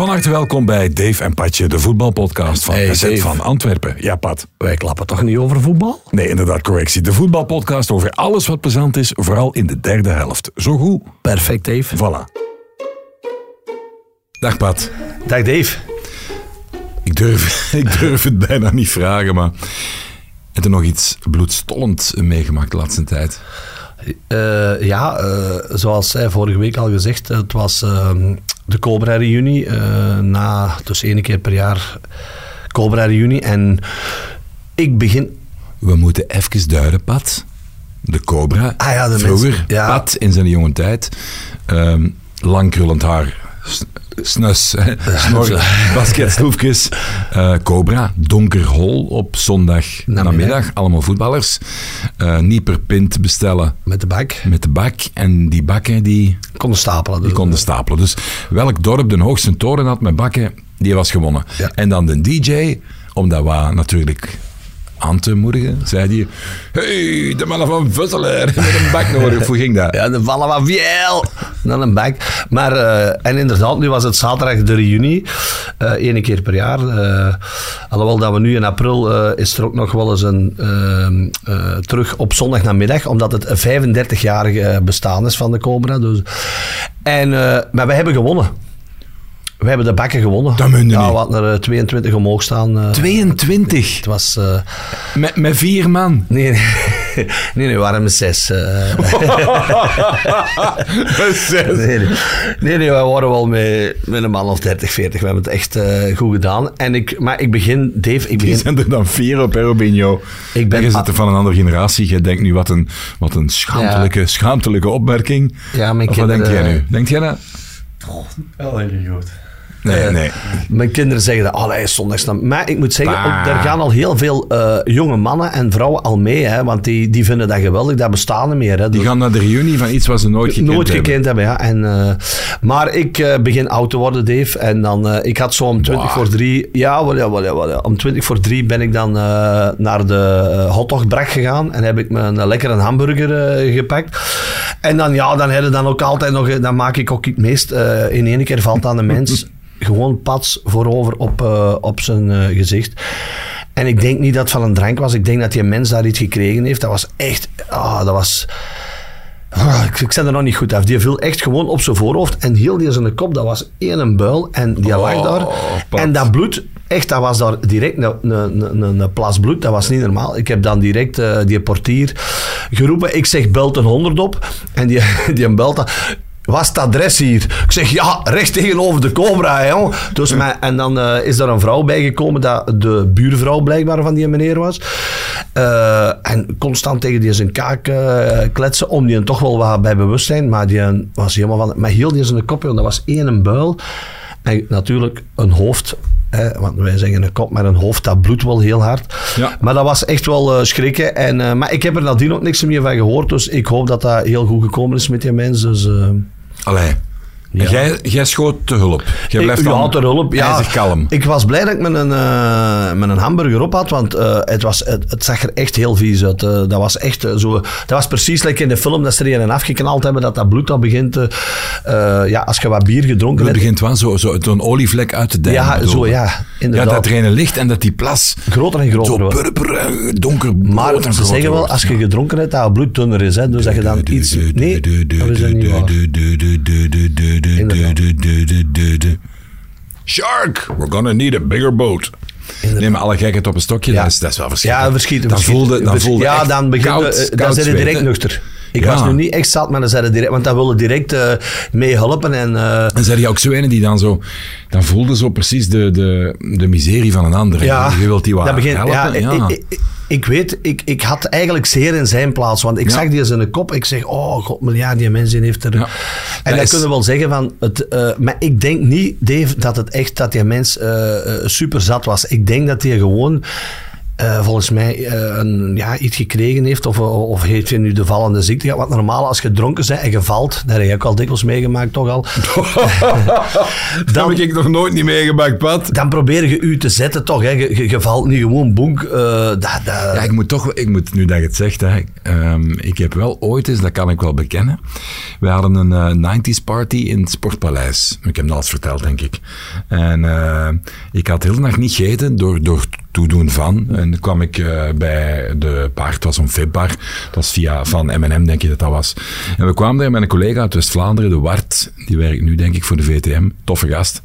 Van harte welkom bij Dave en Patje, de voetbalpodcast van Hey, SZ Dave. van Antwerpen. Ja, Pat. Wij klappen toch niet over voetbal? Nee, inderdaad, correctie. De voetbalpodcast over alles wat plezant is, vooral in de derde helft. Zo goed. Perfect, Dave. Voilà. Dag Pat. Dag, Dave. Ik durf, ik durf het bijna niet vragen, maar heb je nog iets bloedstollend meegemaakt de laatste tijd? Eh, ja, eh, zoals zij vorige week al gezegd, het was ehm, de Cobra-reunie. eh, na, dus één keer per jaar Cobra-reunie. En ik begin... We moeten even duiden, Pat. De Cobra. Ah ja, de Vroeger, mensen- ja. Pat in zijn jonge tijd. ehm, lang krullend haar. Snus, snor, basketsloefjes. eh, Cobra, donker hol op zondag namiddag. Allemaal voetballers. Eh, niet per pint bestellen Met de bak. met de bak. En die bakken die, Konden stapelen. die dus, konden stapelen. Dus welk dorp de hoogste toren had met bakken, die was gewonnen. Ja. En dan de DJ, om dat wat natuurlijk aan te moedigen, zei die... Hey, de mannen van Vusselaar met een bak nodig. Hoe ging dat? Ja, de vallen wat veel. Dan een bak. Maar, eh, en inderdaad, nu was het zaterdag de reunie. eh Eén keer per jaar. Eh, alhoewel dat we nu in april eh, is er ook nog wel eens een ehm, eh, terug op zondag namiddag. Omdat het een 35-jarig bestaan is van de Cobra. Dus. En, maar we hebben gewonnen. We hebben de bakken gewonnen. Dat meen je ja, niet. we hadden er eh, 22 omhoog staan. eh. 22. het was... eh, Met, met vier man. nee, nee, nee, nee, we waren met zes. eh. Nee, nee. nee, nee, wij waren wel met, met een man of 30, 40. We hebben het echt eh, goed gedaan. En ik, maar ik begin, Dave, ik Die begin... zijn er dan vier op, hè, Robinho. Ik ben- En je zit er van een andere generatie. Je denkt nu, wat een, wat een schaamtelijke, schaamtelijke opmerking. Ja, mijn of wat denk jij nu? Denkt jij dat? Wel heel goed. Nee, Eh, nee. Mijn kinderen zeggen dat, is zondags. dan-" Maar ik moet zeggen, Bah. daar gaan al heel veel eh, jonge mannen en vrouwen al mee. Hè, want die, die vinden dat geweldig. Dat bestaat niet meer. Hè, Die gaan naar de reunie van iets wat ze nooit gekend Nooit hebben. gekend hebben, ja. En, eh, maar ik eh, begin oud te worden, Dave. En dan, eh, ik had zo om 20 Bah. voor 3... Ja, wel, ja, wel, ja, wel, ja. om 20 voor 3 ben ik dan eh, naar de hotdogbrak gegaan. En heb ik me een lekkere hamburger eh, gepakt. En dan, ja, dan heb je dan ook altijd nog... Dan maak ik ook het meest... eh, in één keer valt aan de mens gewoon pats voorover op, eh, op zijn eh, gezicht. En ik denk niet dat het van een drank was. Ik denk dat die mens daar iets gekregen heeft. Dat was echt... Ah, dat was... Ah, ik, ik zit er nog niet goed af. Die viel echt gewoon op zijn voorhoofd en heel die zijn kop, dat was één buil en die lag Oh, daar. Pat. En dat bloed, echt, dat was daar direct een, een, een, een, een plas bloed. Dat was niet normaal. Ik heb dan direct eh, die portier geroepen. Ik zeg, belt een honderd op. En die, die belt dan... Wat is het adres hier? Ik zeg, ja, recht tegenover de Cobra, hè, jong. Dus mij, en dan eh, is er een vrouw bijgekomen, dat de buurvrouw blijkbaar van die meneer was. Eh, en constant tegen die zijn kaak eh, kletsen, om die toch wel wat bij bewustzijn. Maar die was helemaal van... Maar heel die zijn kop, joh, dat was één buil. En natuurlijk een hoofd... Hè, want wij zeggen een kop, maar een hoofd, dat bloedt wel heel hard. Ja. Maar dat was echt wel eh, schrikken. En, maar ik heb er nadien ook niks meer van gehoord. Dus ik hoop dat dat heel goed gekomen is met die mensen. Dus, Allee. Ja. Jij, jij schoot te hulp. Jij blijft ik, ja, ter hulp. Ja, kalm. Ik was blij dat ik met een, eh, met een hamburger op had, want eh, het, was, het, het zag er echt heel vies uit. Eh, dat was echt zo... Dat was precies like in de film dat ze er een afgeknald hebben, dat dat bloed dan begint te... ja, als je wat bier gedronken Het hebt... begint wel zo, zo, zo'n olievlek uit te dijnen. Ja, bedoel zo ja, Ja, inderdaad. dat er een ligt en dat die plas Groter en groter zo purper, donker Maar en ze groter zeggen wel, als je gedronken hebt, dat het bloed dunner is. Hè, dus dat je dan iets... Nee, dat is niet waar. Shark, we're gonna need a bigger boat. Nee, maar alle gekheid op een stokje, Ja. dat, is, dat is wel verschrikkelijk. Ja, verschiet. Dan voelde, dan voelde Ja, dan begin koud, dan zijn je direct nuchter. Ik Ja. was nu niet echt zat, maar dan je direct... Want dan willen direct eh mee helpen en... eh, En zei je ook zo ene die dan zo... Dan voelde zo precies de, de, de miserie van een ander. Ja, je wilt die wat dat begint, helpen. ja, Ja, Ik, ik, ik weet, ik, ik had eigenlijk zeer in zijn plaats. Want ik zag die zijn kop. Ik zeg, oh god, ja, die mensen heeft er... En Dat is- kunnen we wel zeggen van... Het, eh, maar ik denk niet, Dave, dat het echt dat die mens super zat was. Ik denk dat hij gewoon... eh, volgens mij eh, een, ja, iets gekregen heeft of, of heeft je nu de vallende ziekte gehad. Wat normaal als je dronken bent en je valt, dat heb je ook al dikwijls meegemaakt toch al. Dat heb ik nog nooit niet meegemaakt, Pat. Dan probeer je u te zetten toch. Hè. Je, je, je valt niet gewoon bonk. eh, dat, dat, Ja, ik moet toch, ik moet, nu dat je het zegt, hè, ehm, ik heb wel ooit eens, dat kan ik wel bekennen, we hadden een eh, 90s party in het Sportpaleis. Ik heb dat al eens verteld, denk ik. En eh, ik had heel de nacht niet gegeten door, door toedoen van. En dan kwam ik eh, bij de paard, het was een dat was via van M&M, denk je dat dat was. En we kwamen daar met een collega uit West-Vlaanderen, de Wart, die werkt nu denk ik voor de VTM, toffe gast.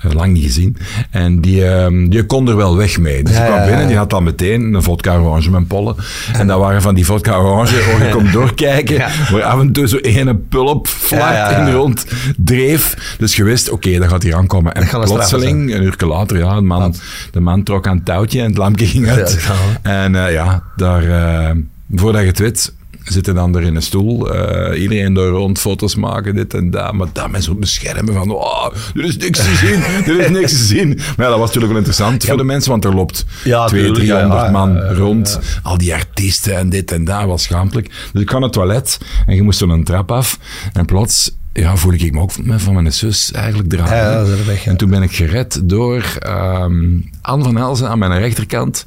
Eh, lang niet gezien. En die, ehm, die kon er wel weg mee. Dus Ja, ik kwam binnen, die had dan meteen een vodka orange met pollen. En dat waren van die vodka orange, waar je komt doorkijken, waar af en toe zo ene pulp vlak in de rond dreef. Dus je wist, oké, dat gaat hier aankomen. En plotseling, een uur later, ja, de man, de man trok aan het touwtje en het lampje ging uit. en eh, ja, daar, eh, voordat je het weet, zitten dan er in een stoel. eh, iedereen daar rond foto's maken, dit en dat. Maar dat met zo'n beschermen van, oh, er is niks te zien, er is niks te zien. Maar ja, dat was natuurlijk wel interessant voor de mensen, want er loopt Ja, 200, tuurlijk, 300 ja, ja, man rond. Al die artiesten en dit en dat, was schaamtelijk. Dus ik kwam naar het toilet en je moest zo een trap af. En plots ja, voelde ik me ook van mijn zus eigenlijk. Ja, weg, ja. En toen ben ik gered door ehm Anne van Elzen aan mijn rechterkant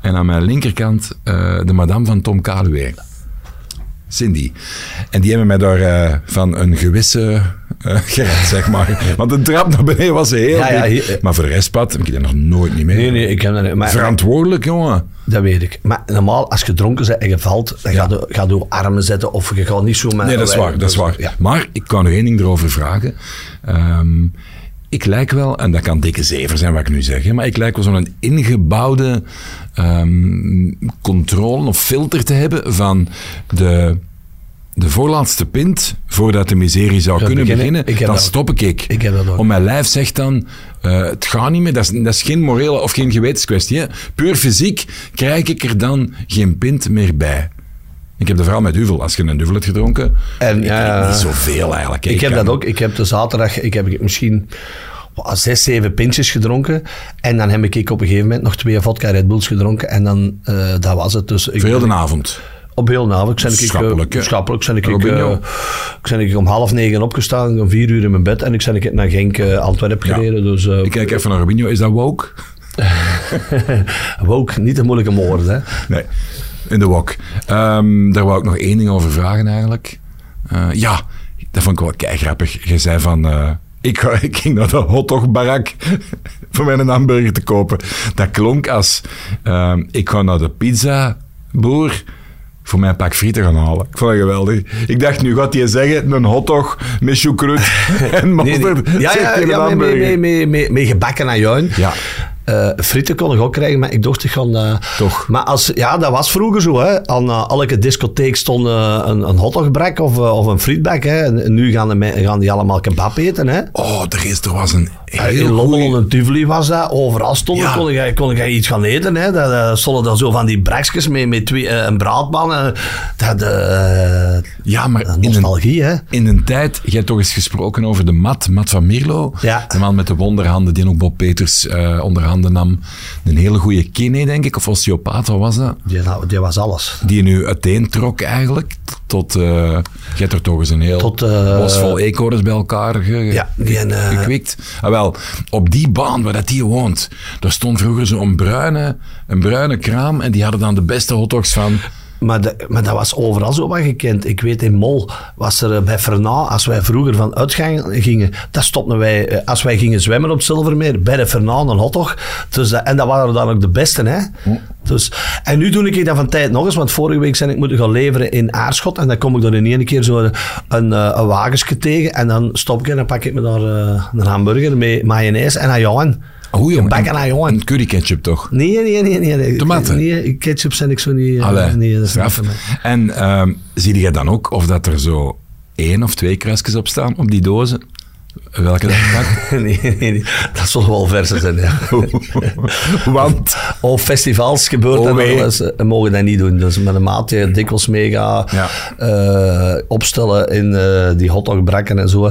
en aan mijn linkerkant eh, de madame van Tom Kaluwe. Cindy. En die hebben mij daar eh, van een gewisse eh, gered, zeg maar. Want de trap naar beneden was heel Ja, ja, hier- Maar voor de rest, Pat, heb ik dat nog nooit niet mee. nee, nee, ik heb dat niet. Maar, Verantwoordelijk, jongen. dat weet ik. Maar normaal, als je dronken bent en je valt, dan ga je, ga je armen zetten of je gaat niet zo met... Nee, dat is waar, dat is waar. Ja. Maar ik kan nog één ding erover vragen. Ehm, ik lijk wel, en dat kan dikke zever zijn wat ik nu zeg, maar ik lijk wel zo'n ingebouwde ehm, controle of filter te hebben van de, de voorlaatste pint, voordat de miserie zou kunnen beginnen. Ik dan dat- stop ik. ik heb dat ook. Om mijn lijf zegt dan, eh, het gaat niet meer, dat is, dat is geen morele of geen gewetenskwestie. Hè. Puur fysiek krijg ik er dan geen pint meer bij. Ik heb de verhaal met duvel. Als je een duvel hebt gedronken, En, ik niet zoveel eigenlijk. Ik heb kan- dat ook. Ik heb de zaterdag, ik heb misschien zes, zeven pintjes gedronken. En dan heb ik op een gegeven moment nog twee vodka Red Bulls gedronken. En dan, eh, dat was het. Dus ik ben- de avond. Op heel de avond. Ik, Schappelijk? Schappelijk. Ik, ben ik om half negen opgestaan, om vier uur in mijn bed. En ik ben ik naar Genk, eh, Antwerpen Ja. gereden. Dus eh Ik kijk even naar Robinho. Is dat woke? woke, niet de moeilijke woorden. Hè. Nee, in de wok. Ehm, daar wou ik nog één ding over vragen eigenlijk. Eh, ja, dat vond ik wel kei grappig. Je zei van... eh, ik, ik ging naar de hotdog-barak voor mijn hamburger te kopen. Dat klonk als... ehm, ik ga naar de pizza-boer voor mijn pak frieten gaan halen. Ik vond dat geweldig. Ik dacht, nu gaat hij zeggen, een hotdog met choucroute en Nee, nee. mosterd. Ja, ja, ja mee, mee gebakken aan juin. Ja. Eh, frieten kon ik ook krijgen, maar ik dacht ik van... eh, Toch. Maar als, ja, dat was vroeger zo. Hè. Aan eh, elke discotheek stond een, een hotdogbrak of, of een frietbak. Hè. En, nu gaan, de, gaan die allemaal kebab eten. Hè. Oh, er, is, er was een Eh, In heel Londen, goeie- in Tivoli was dat. Overal stonden, Ja. kon, je, kon je iets gaan eten. Hè. Dat, dat stonden dan zo van die brakjes met, met twee, een braadpan. dat, Ja, maar dat in een, nostalgie, hè. in een tijd, jij hebt toch eens gesproken over de Mat, Mat van Mirlo. Ja. De man met de wonderhanden, die ook Bob Peters eh handen nam. Een hele goede kine, denk ik, of osteopaat, wat was dat? Die, die was alles. Die nu uiteentrok eigenlijk, tot, eh je hebt er toch eens een heel Tot, eh, bos vol eekhoorns bij elkaar ge, Ja, die en, eh, gekwikt. Ah, wel, op die baan waar dat die woont, daar stond vroeger zo'n bruine, een bruine kraam en die hadden dan de beste hotdogs van... Maar, de- maar dat was overal zo wat gekend. Ik weet, in Mol was er eh, bij Fernand, als wij vroeger van uitgang gingen, dat stopten wij, eh, als wij gingen zwemmen op Zilvermeer, bij de Fernand een hotdog. Dus dat, en dat waren dan ook de beste, hè. Dus, en nu doe ik dat van tijd nog eens, want vorige week zijn ik moeten gaan leveren in Aarschot en dan kom ik dan in één keer zo een, een, eh, een wagensje tegen en dan stop ik en dan pak ik me daar een hamburger met mayonaise en ajuin. Oh, jongen, Gebakken en- ajuin. en curry ketchup toch? Nee, nee, nee. nee, nee. Tomaten? Nee, ketchup zijn ik zo niet... eh, Allee, nee, dat is straf. niet. En ehm, zie je dan ook of dat er zo één of twee kruisjes op staan op die dozen? Welke dat pakt? nee, nee, nee, dat zullen wel versen zijn. Ja. Want Of festivals gebeurt Oh, dat wel eens. eh, mogen dat niet doen. Dus met een maat die dikwijls meega Ja. eh, opstellen in eh, die hotdogbrakken en zo.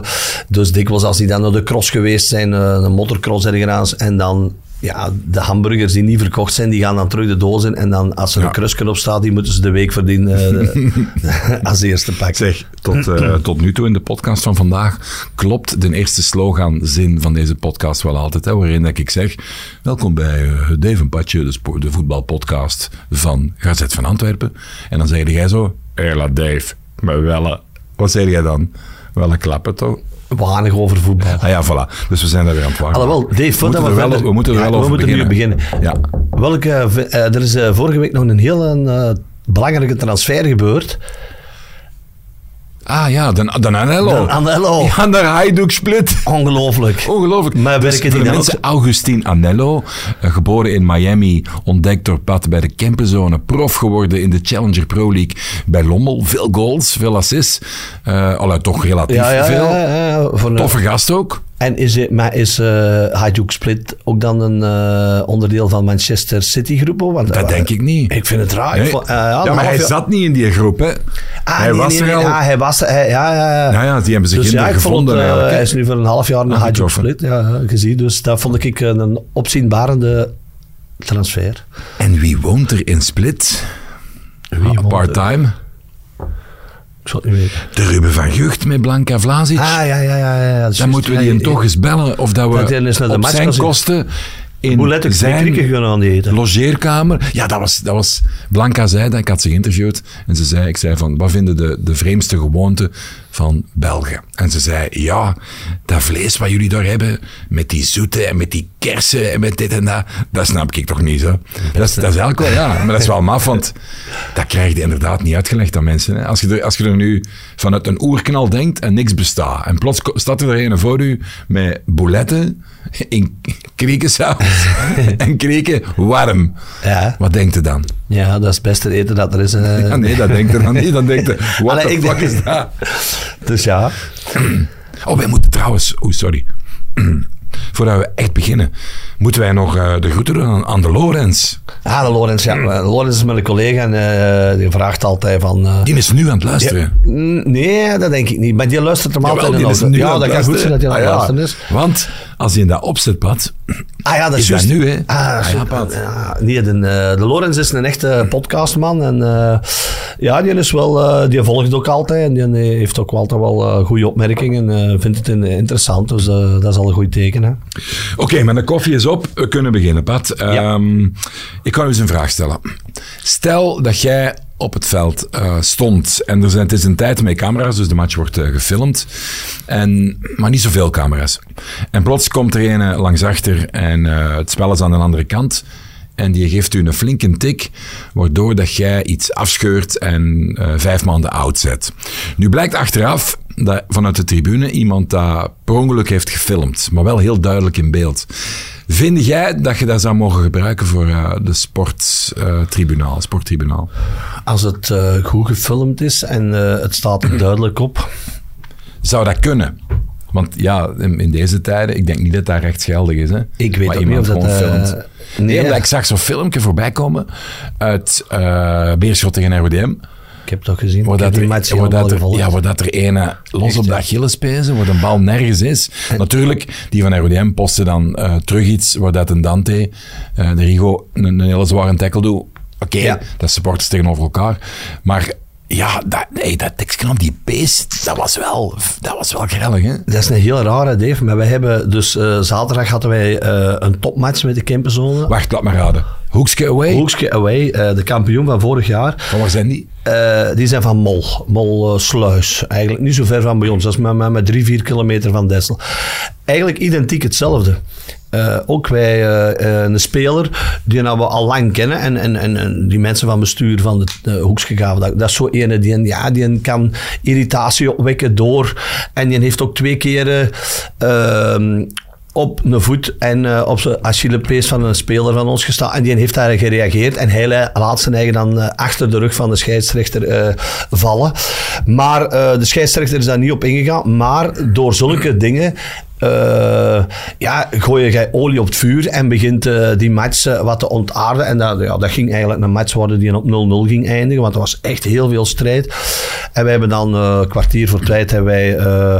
Dus dikwijls als die dan naar de cross geweest zijn, eh, een motocross ergens, en dan ja, de hamburgers die niet verkocht zijn, die gaan dan terug de doos in. En dan als er Ja. een krusken op staat, die moeten ze de week verdienen eh, als eerste pak. Zeg, tot, eh, tot nu toe in de podcast van vandaag klopt de eerste sloganzin van deze podcast wel altijd. Hè, waarin dat ik zeg, welkom bij het Dave en Patje, de, voetbalpodcast van Gazet van Antwerpen. En dan zeg jij zo, hela Dave, maar wel, wat zeg jij dan? Wel een klappen toch? Weinig over voetbal. Ah ja, voilà. Dus we zijn daar weer aan het wachten. Alhoewel, Dave, we moeten, we, er wel, we moeten er Ja, wel we over beginnen. beginnen. Ja. Welke, eh, er is eh, vorige week nog een heel eh, belangrijke transfer gebeurd. Ah ja, dan, dan Anello. Dan Anello. Ja, naar Hajduk Split. Ongelooflijk. Ongelooflijk. Maar Dus werken voor de mensen, ook- Augustin Anello, eh, geboren in Miami, ontdekt door Pat bij de Kempenzone, prof geworden in de Challenger Pro League bij Lommel. Veel goals, veel assists. Allee, toch relatief Ja, ja, veel. ja, Toffe gast ook. En is, het- maar is eh Hajduk Split ook dan een eh, onderdeel van Manchester City groep? Want, Dat denk ik niet. Ik vind het raar. Ik Nee. vond- eh, ja, maar hij jaar- zat niet in die groep, hè. Ah, hij nee, was nee, er al. Ja, hij was er. hij- ja, ja, ja. Ja, ja, die hebben zich Dus ja, gevonden het, hij is nu voor een half jaar naar Ah, Hajduk. Split ja, gezien. Dus dat vond ik een opzienbarende transfer. En wie woont er in Split? Er? Part-time? Ik zal het niet weten. De Ruben van Gucht met Blanca Vlasic. Ah, ja, ja, ja. ja, Dan juist. moeten we die ja, toch eens bellen of dat we Dat de op zijn kosten in Hoe let ik zijn gaan eten? logeerkamer. Ja, dat was, dat was... Blanca zei dat, ik had ze geïnterviewd. En ze zei, ik zei van, wat vinden de, de vreemdste gewoonten van Belgen? En ze zei, ja, dat vlees wat jullie daar hebben, met die zoete en met die kersen en met dit en dat, dat snap ik toch niet, zo. Dat is, dat is wel, ja, maar dat is wel maf, want dat krijg je inderdaad niet uitgelegd aan mensen. Hè. Als, je er, als je er nu vanuit een oerknal denkt en niks bestaat, en plots staat er een voor u met bouletten in kriekensaus en krieken warm. Ja. Wat denkt u dan? Ja, dat is het beste eten dat er is. eh. Ja, nee, dat denkt u dan niet. Dan denkt u, wat de fuck is dat? Dus ja. Oh, wij moeten trouwens... Oeh, sorry. Voordat we echt beginnen, moeten wij nog eh, de groeten doen aan, de Lorenz. Ah, de Lorenz, ja. Eh, Lorenz is mijn collega en eh, die vraagt altijd van... Die is nu aan het luisteren. Mm, Nee, dat denk ik niet. Maar die luistert hem altijd Jawel, in de Ja, dat kan goed zijn dat hij aan het luisteren. luisteren is. Ah. Want als hij in dat opzetpad... Ah ja, dat is, juist. nu, hè? Ah, Ah, ja, nee, de, de Lorenz is een echte podcastman. En ja, die is wel... die volgt ook altijd. En die heeft ook altijd wel goede opmerkingen. En vindt het in- interessant. Dus dat is al een goed teken. Oké, maar de koffie is op. We kunnen beginnen, Pat. Ehm, ik kan u eens een vraag stellen. Stel dat jij op het veld eh, stond en er zijn, het is een tijd met camera's, dus de match wordt eh, gefilmd. En, maar niet zoveel camera's. En plots komt er een eh, langs achter en het spel is aan de andere kant. En die geeft u een flinke tik, waardoor dat jij iets afscheurt en vijf maanden oud zet. Nu blijkt achteraf dat vanuit de tribune iemand dat per ongeluk heeft gefilmd, maar wel heel duidelijk in beeld. Vind jij dat je dat zou mogen gebruiken voor eh, de sporttribunaal, sporttribunaal? Als het eh, goed gefilmd is en eh, het staat er duidelijk op. Zou dat kunnen? Want ja, in, in deze tijden, ik denk niet dat dat rechtsgeldig is. Hè? Ik weet Maar ook niet of dat... eh, filmt. nee, omdat ik zag zo'n filmpje voorbij komen uit eh Beerschot tegen RODM. Ik heb ook gezien. Waar dat, dat ja, waar dat er ene los Echt, op de. Achillespezen, waar de bal nergens is. Natuurlijk, die van RODM posten dan eh, terug iets waar dat een Dante, eh, de Rigo, een, een hele zware tackle doet. Oké, Ja. dat is supporters tegenover elkaar. Maar ja, dat, nee, dat tekstje op die beest, dat was wel, dat was wel grellig, hè? Dat is een heel rare, Dave. Maar wij hebben dus eh, zaterdag hadden wij een topmatch met de Kempenzone. Wacht, laat maar raden. Hoekske away? Hoekske Away, de kampioen van vorig jaar. Van waar zijn die? Eh, die zijn van Mol, Mol eh, Sluis. Eigenlijk niet zo ver van bij ons. Dat is maar, maar met drie, vier kilometer van Dessel. Eigenlijk identiek hetzelfde. Eh, ook wij, een speler die nou we al lang kennen. En, en, en, die mensen van bestuur van de, de Hoekske gaven. Dat, dat is zo ene die, ja, die kan irritatie opwekken door. En die heeft ook twee keer eh, ehm, op een voet en eh, op zijn Achillepees van een speler van ons gestaan. En die heeft daar gereageerd. En hij la- laat zijn eigen dan eh, achter de rug van de scheidsrechter eh, vallen. Maar de scheidsrechter is daar niet op ingegaan. Maar door zulke dingen... eh, ja, gooi je olie op het vuur en begint die match wat te ontaarden. En dat, ja, dat ging eigenlijk een match worden die op 0-0 ging eindigen, want er was echt heel veel strijd. En wij hebben dan kwartier voor tijd hebben wij eh,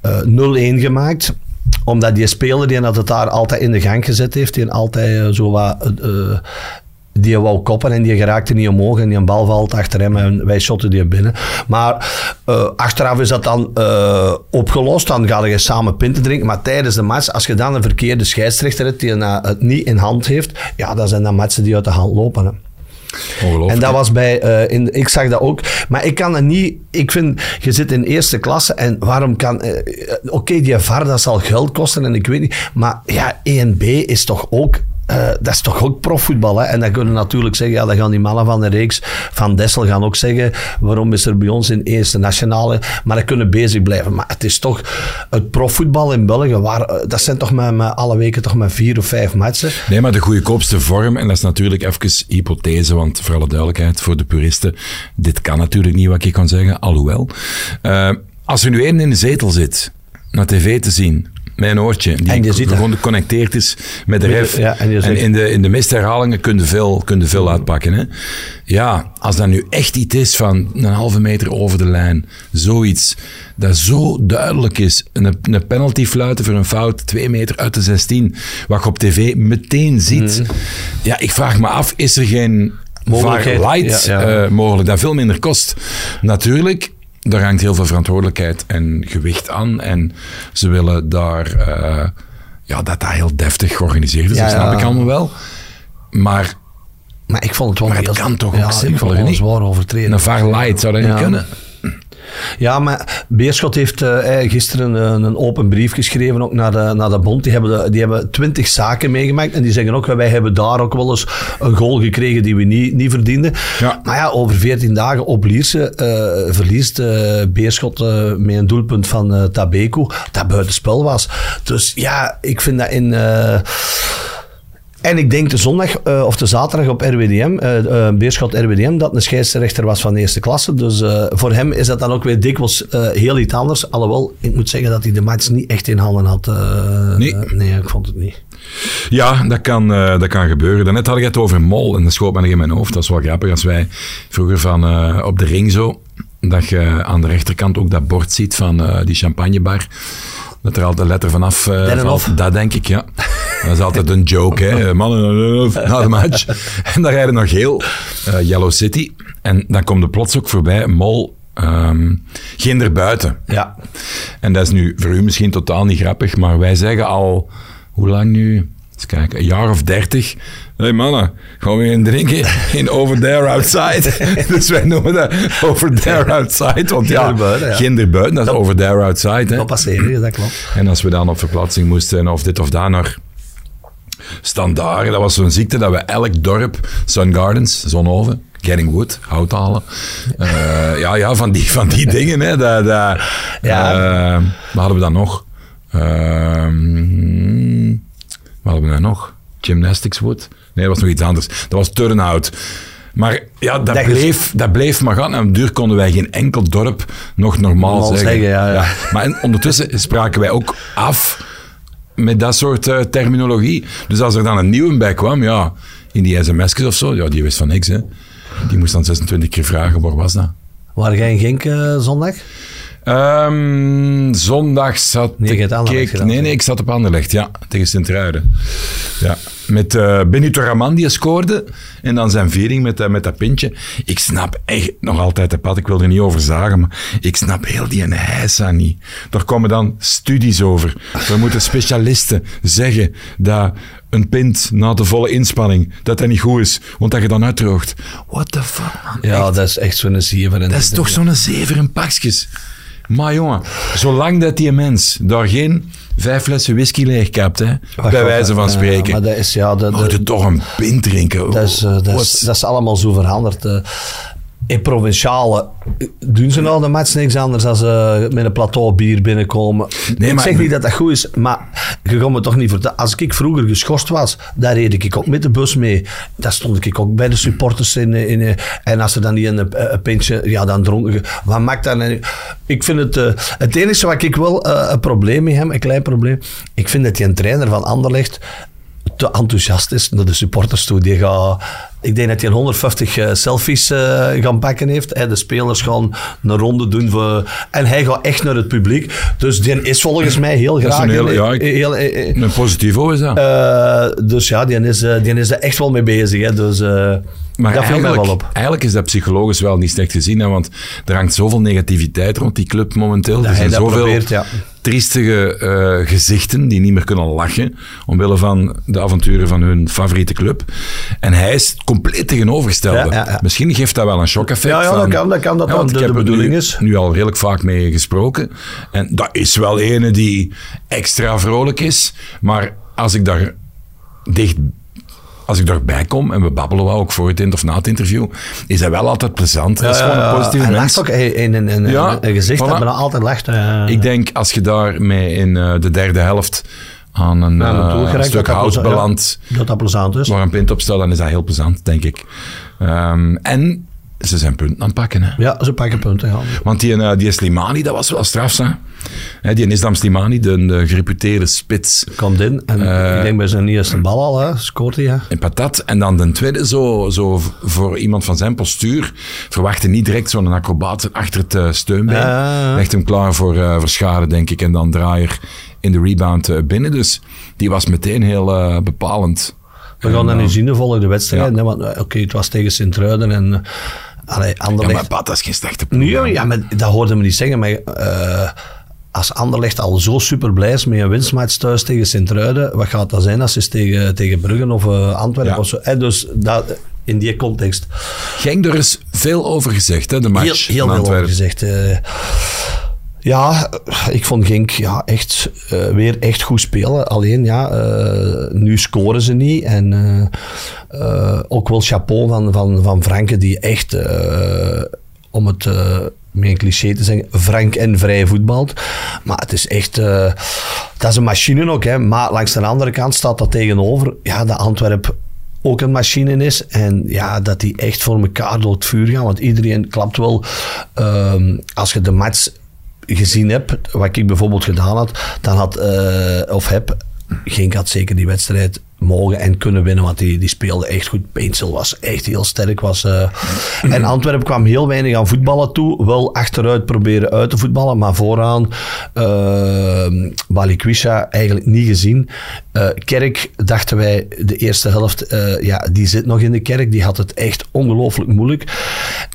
eh, 0-1 gemaakt Omdat die speler die het daar altijd in de gang gezet heeft, die altijd eh, zo wat... eh, die wou koppen en die geraakte niet omhoog en die een bal valt achter hem en wij shotten die binnen. Maar eh, achteraf is dat dan eh, opgelost, dan ga je samen pinten drinken. Maar tijdens de match, als je dan een verkeerde scheidsrechter hebt die eh, het niet in hand heeft, ja, dat zijn dan matchen die uit de hand lopen. Ongelooflijk. En dat was bij, eh, in, ik zag dat ook. Maar ik kan het niet, ik vind, je zit in eerste klasse en waarom kan, eh, eh, oké, die VAR, dat zal geld kosten en ik weet niet, maar ja, 1B is toch ook, eh, dat is toch ook profvoetbal, hè? En dan kunnen natuurlijk zeggen, ja, dan gaan die mannen van de reeks van Dessel gaan ook zeggen, waarom is er bij ons in eerste nationale, maar dan kunnen bezig blijven. Maar het is toch het profvoetbal in België, waar, eh, dat zijn toch met, alle weken toch met vier of vijf matchen. Nee, maar de goedkoopste vorm, en dat is natuurlijk even hypothese, want voor alle duidelijkheid, voor de puristen, dit kan natuurlijk niet wat ik kan zeggen, alhoewel. Eh, als er nu één in de zetel zit, naar tv te zien, een oortje, die En je ziet gewoon geconnecteerd is met de ref, ja, en in, de, in de meeste herhalingen kun je veel, kun je veel uitpakken. Hè? Ja, als dat nu echt iets is van een halve meter over de lijn, zoiets dat zo duidelijk is, een, een penalty fluiten voor een fout, twee meter uit de 16, wat je op tv meteen ziet. Ja, ik vraag me af, is er geen Mogelijkheid, VAR light ja, ja. eh, mogelijk, dat veel minder kost? Natuurlijk, daar hangt heel veel verantwoordelijkheid en gewicht aan en ze willen daar... eh, ja, dat dat heel deftig georganiseerd is, Ja, dat snap ja. ik allemaal wel. Maar Maar ik vond het wel Maar het heel- kan toch ook ja, ik vond het niet? zwaar overtreden. een VAR light zou dat niet kunnen. Ja, maar Beerschot heeft eh, eh, gisteren een, een open brief geschreven ook naar de, naar de bond. Die hebben, de- die hebben twintig zaken meegemaakt. En die zeggen ook, wij hebben daar ook wel eens een goal gekregen die we niet, niet verdienden. Ja. Maar ja, over veertien dagen op Lierse eh, verliest Beerschot met een doelpunt van Tabeku dat buitenspel was. Dus ja, ik vind dat in... en ik denk de zondag eh, of de zaterdag op RWDM, eh eh, Beerschot RWDM, dat een scheidsrechter was van de eerste klasse. Dus voor hem is dat dan ook weer dikwijls heel iets anders. Alhoewel, ik moet zeggen dat hij de match niet echt in handen had. Nee. nee, ik vond het niet. Ja, dat kan, dat kan gebeuren. Daarnet had ik het over Mol en dat schoot me nog in mijn hoofd. Dat is wel grappig als wij vroeger van op de ring zo, dat je aan de rechterkant ook dat bord ziet van eh, die champagnebar. Dat er altijd letter vanaf eh Dennenhof. valt. Dat denk ik, ja. Dat is altijd een joke, hè. Mannen eh, na de match. En dan rijden nog heel eh, Yellow City. En dan komt er plots ook voorbij Mol, ehm geen buiten. Ja. En dat is nu voor u misschien totaal niet grappig, maar wij zeggen al, hoe lang nu? Eens kijken, een jaar of dertig. Hé hey mannen, gaan we een drinken in Over There Outside? dus wij noemen dat Over There Outside. Want ja, ja. Ginderbuiten, dat is Over There Outside. Hè? Dat passeren, dat klopt. En als we dan op verplaatsing moesten of dit of dat naar Standaard, dat was zo'n ziekte dat we elk dorp, Sun Gardens, Zonhoven, Getting Wood, hout halen. Eh, ja, ja, van die, van die dingen. Hè, dat, dat, Ja. eh, wat hadden we dan nog? Ehm, wat hadden we dan nog? Gymnastics Wood? Nee, dat was nog iets anders. Dat was Turnhout. Maar ja, dat, Dat is- bleef, dat bleef maar gaan. En op duur konden wij geen enkel dorp nog normaal, Normaal zeggen. zeggen, ja, ja. Maar en ondertussen spraken wij ook af met dat soort eh, terminologie. Dus als er dan een nieuwe bij kwam, ja, in die sms'jes of zo, ja, die wist van niks, hè. Die moest dan 26 keer vragen, waar was dat? Waar jij in Genk eh, zondag? Ehm, zondag zat Nee, ik... Gedaan, nee, nee, ik zat op Anderlecht, ja. Tegen Sint-Truiden. Ja. Met eh Benito Raman, die scoorde. En dan zijn viering met, eh, met dat pintje. Ik snap echt nog altijd de pad. Ik wil er niet over zagen, maar ik snap heel die heisa niet. Daar komen dan studies over. We moeten specialisten zeggen dat een pint na de volle inspanning, dat dat niet goed is, want dat je dan uitdroogt. What the fuck, man. Ja, dat is echt zo'n zeven. En Dat is toch zo'n zever in pakjes. Maar jongen, zolang dat die mens daar geen vijf flessen whisky leegkapt, hè, bij wijze van spreken, maar dat is, ja, dat, moet je toch een pint drinken. Dat is, eh, dat, is, dat is allemaal zo veranderd. eh. In provinciale doen ze nou de match niks anders dan ze met een plateau bier binnenkomen. Nee, ik maar- zeg niet dat dat goed is, maar je kan me toch niet vertellen. Als ik vroeger geschorst was, daar reed ik ook met de bus mee. Daar stond ik ook bij de supporters in. in eh, en als er dan niet een, een, een pintje, ja, dan dronken. je. Wat maakt dat nou? Ik vind het, eh, het enige wat ik wel eh, een probleem mee heb, een klein probleem. Ik vind dat die een trainer van Anderlecht te enthousiast is naar de supporters toe. Die gaat, ik denk dat hij 150 eh, selfies eh, gaan pakken heeft. De spelers gaan een ronde doen. Voor, en hij gaat echt naar het publiek. Dus die is volgens mij heel graag... een heel- ja, ik- heel, eh, Een positivo is dat. dus ja, die is, die is er echt wel mee bezig. Hè. Dus eh Maar dat eigenlijk, wel op. eigenlijk is dat psychologisch wel niet slecht gezien, hè, want er hangt zoveel negativiteit rond die club momenteel. Dat er zijn zoveel probeert, ja. Triestige eh, gezichten die niet meer kunnen lachen, omwille van de avonturen van hun favoriete club. En hij is compleet tegenovergestelde. Ja, ja, ja. Misschien geeft dat wel een shock-effect. Ja, ja, dat kan, dat kan, dat want de- ik de heb bedoeling nu, is. nu al redelijk vaak mee gesproken. En dat is wel ene die extra vrolijk is, maar als ik daar dicht als ik daarbij kom en we babbelen wel ook voor het of na het interview, is dat wel altijd plezant. Dat is gewoon een positieve Hij mens. lacht ook in, in, in, in- Ja, een gezicht voilà. dat men altijd lacht. Ik denk als je daarmee in eh, de derde helft aan een Ja, eh, stuk dat dat hout belandt, dat dat plezant is. waar een pint op staat, dan is dat heel plezant, denk ik. Ehm, en ze zijn punten aan het pakken. Hè. Ja, ze pakken punten. Ja. Want die, eh, die Slimani, dat was wel straf, hè? Hè, die Islam Slimani, de, de gereputeerde spits Komt in en Eh, ik denk bij zijn eerste bal al, hè, scoort hij. Hè. in patat. En dan de tweede, zo, zo voor iemand van zijn postuur, verwachtte niet direct zo'n acrobaat achter het eh, steunbeen. Ja, ja, ja. Legt hem klaar voor, eh voor schade, denk ik. En dan draaier in de rebound binnen. Dus die was meteen heel bepalend. We gaan En, dan nu zien de volgende wedstrijd. ja. want, Oké, het was tegen Sint-Truiden en uh, allee, Ja, Anderlecht. maar Pat, dat is geen slechte ploeg. Nee, ja, maar dat hoorde me niet zeggen. Maar als Anderlecht al zo super blij is met een winstmatch thuis tegen Sint-Truiden, wat gaat dat zijn als ze tegen, tegen Bruggen of eh, Antwerpen Ja. of zo? hè, dus dat, in die context. Genk, er is veel over gezegd, hè, de match Heel, heel veel over gezegd. eh. ja, ik vond Genk ja, echt, eh, weer echt goed spelen. Alleen, ja, eh, nu scoren ze niet. En eh, eh, ook wel chapeau van, van, van Franke, die echt, eh, om het een cliché te zeggen, frank en vrij voetbalt. Maar het is echt, eh, dat is een machine ook. Hè. Maar langs de andere kant staat dat tegenover, ja, dat Antwerp ook een machine is. En ja, dat die echt voor elkaar door het vuur gaan. Want iedereen klapt wel. ehm, als je de match gezien hebt, wat ik bijvoorbeeld gedaan had, dan had, eh, of heb, Genk had zeker die wedstrijd mogen en kunnen winnen, want die, die speelde echt goed. Peensel was echt heel sterk. Was, eh, En Antwerpen kwam heel weinig aan voetballen toe. Wel achteruit proberen uit te voetballen, maar vooraan uh, Balikwisha eigenlijk niet gezien. Eh, kerk dachten wij de eerste helft, eh, ja, die zit nog in de kerk. Die had het echt ongelooflijk moeilijk.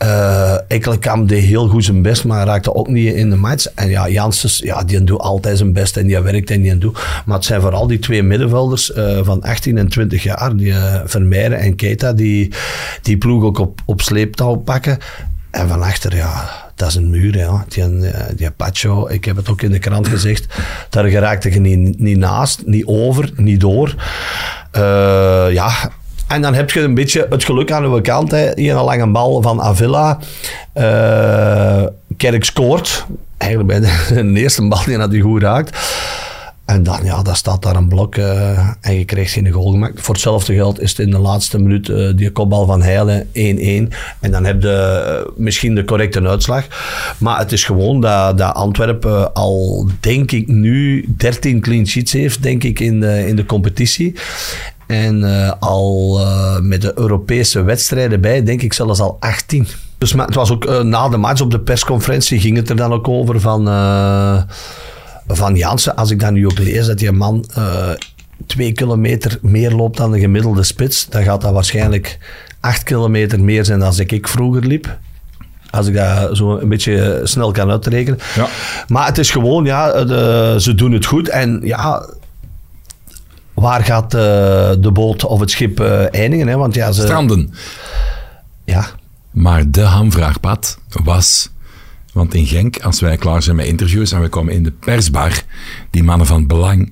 Uh, Ekkelenkamp deed heel goed zijn best, maar raakte ook niet in de match. En ja, Janssens, ja, die doet altijd zijn best en die werkt en die doet. Maar het zijn vooral die twee middenvelders uh, van 18 en 20 jaar, die uh, en Keita, die die ploeg ook op, op sleeptouw pakken. En van achter, ja, dat is een muur. Ja. Die, die Pacho, ik heb het ook in de krant gezegd, daar geraakte je niet, niet naast, niet over, niet door. Uh, ja, en dan heb je een beetje het geluk aan uw kant. Hè. Hier een lange bal van Avila. Uh, Kerk scoort. Eigenlijk bij de, de eerste bal die hij goed raakt. En dan, ja, dan staat daar een blok uh, en je krijgt geen goal gemaakt. Voor hetzelfde geld is het in de laatste minuut uh, die kopbal van Heilen 1-1. En dan heb je uh, misschien de correcte uitslag. Maar het is gewoon dat, dat Antwerpen al, denk ik, nu 13 clean sheets heeft, denk ik, in de, in de competitie. En al met de Europese wedstrijden bij, denk ik zelfs al 18. Dus het was ook na de match op de persconferentie ging het er dan ook over van, van Jansen. Als ik dan nu ook lees dat die man twee kilometer meer loopt dan de gemiddelde spits, dan gaat dat waarschijnlijk acht kilometer meer zijn dan ik vroeger liep. Als ik dat zo een beetje snel kan uitrekenen. Ja. Maar het is gewoon, ja, de, ze doen het goed. En ja, waar gaat uh, de boot of het schip uh, eindigen? Hè? Want ja, ze... Stranden. Ja. Maar de hamvraagpad was... Want in Genk, als wij klaar zijn met interviews en we komen in de persbar, die mannen van Belang,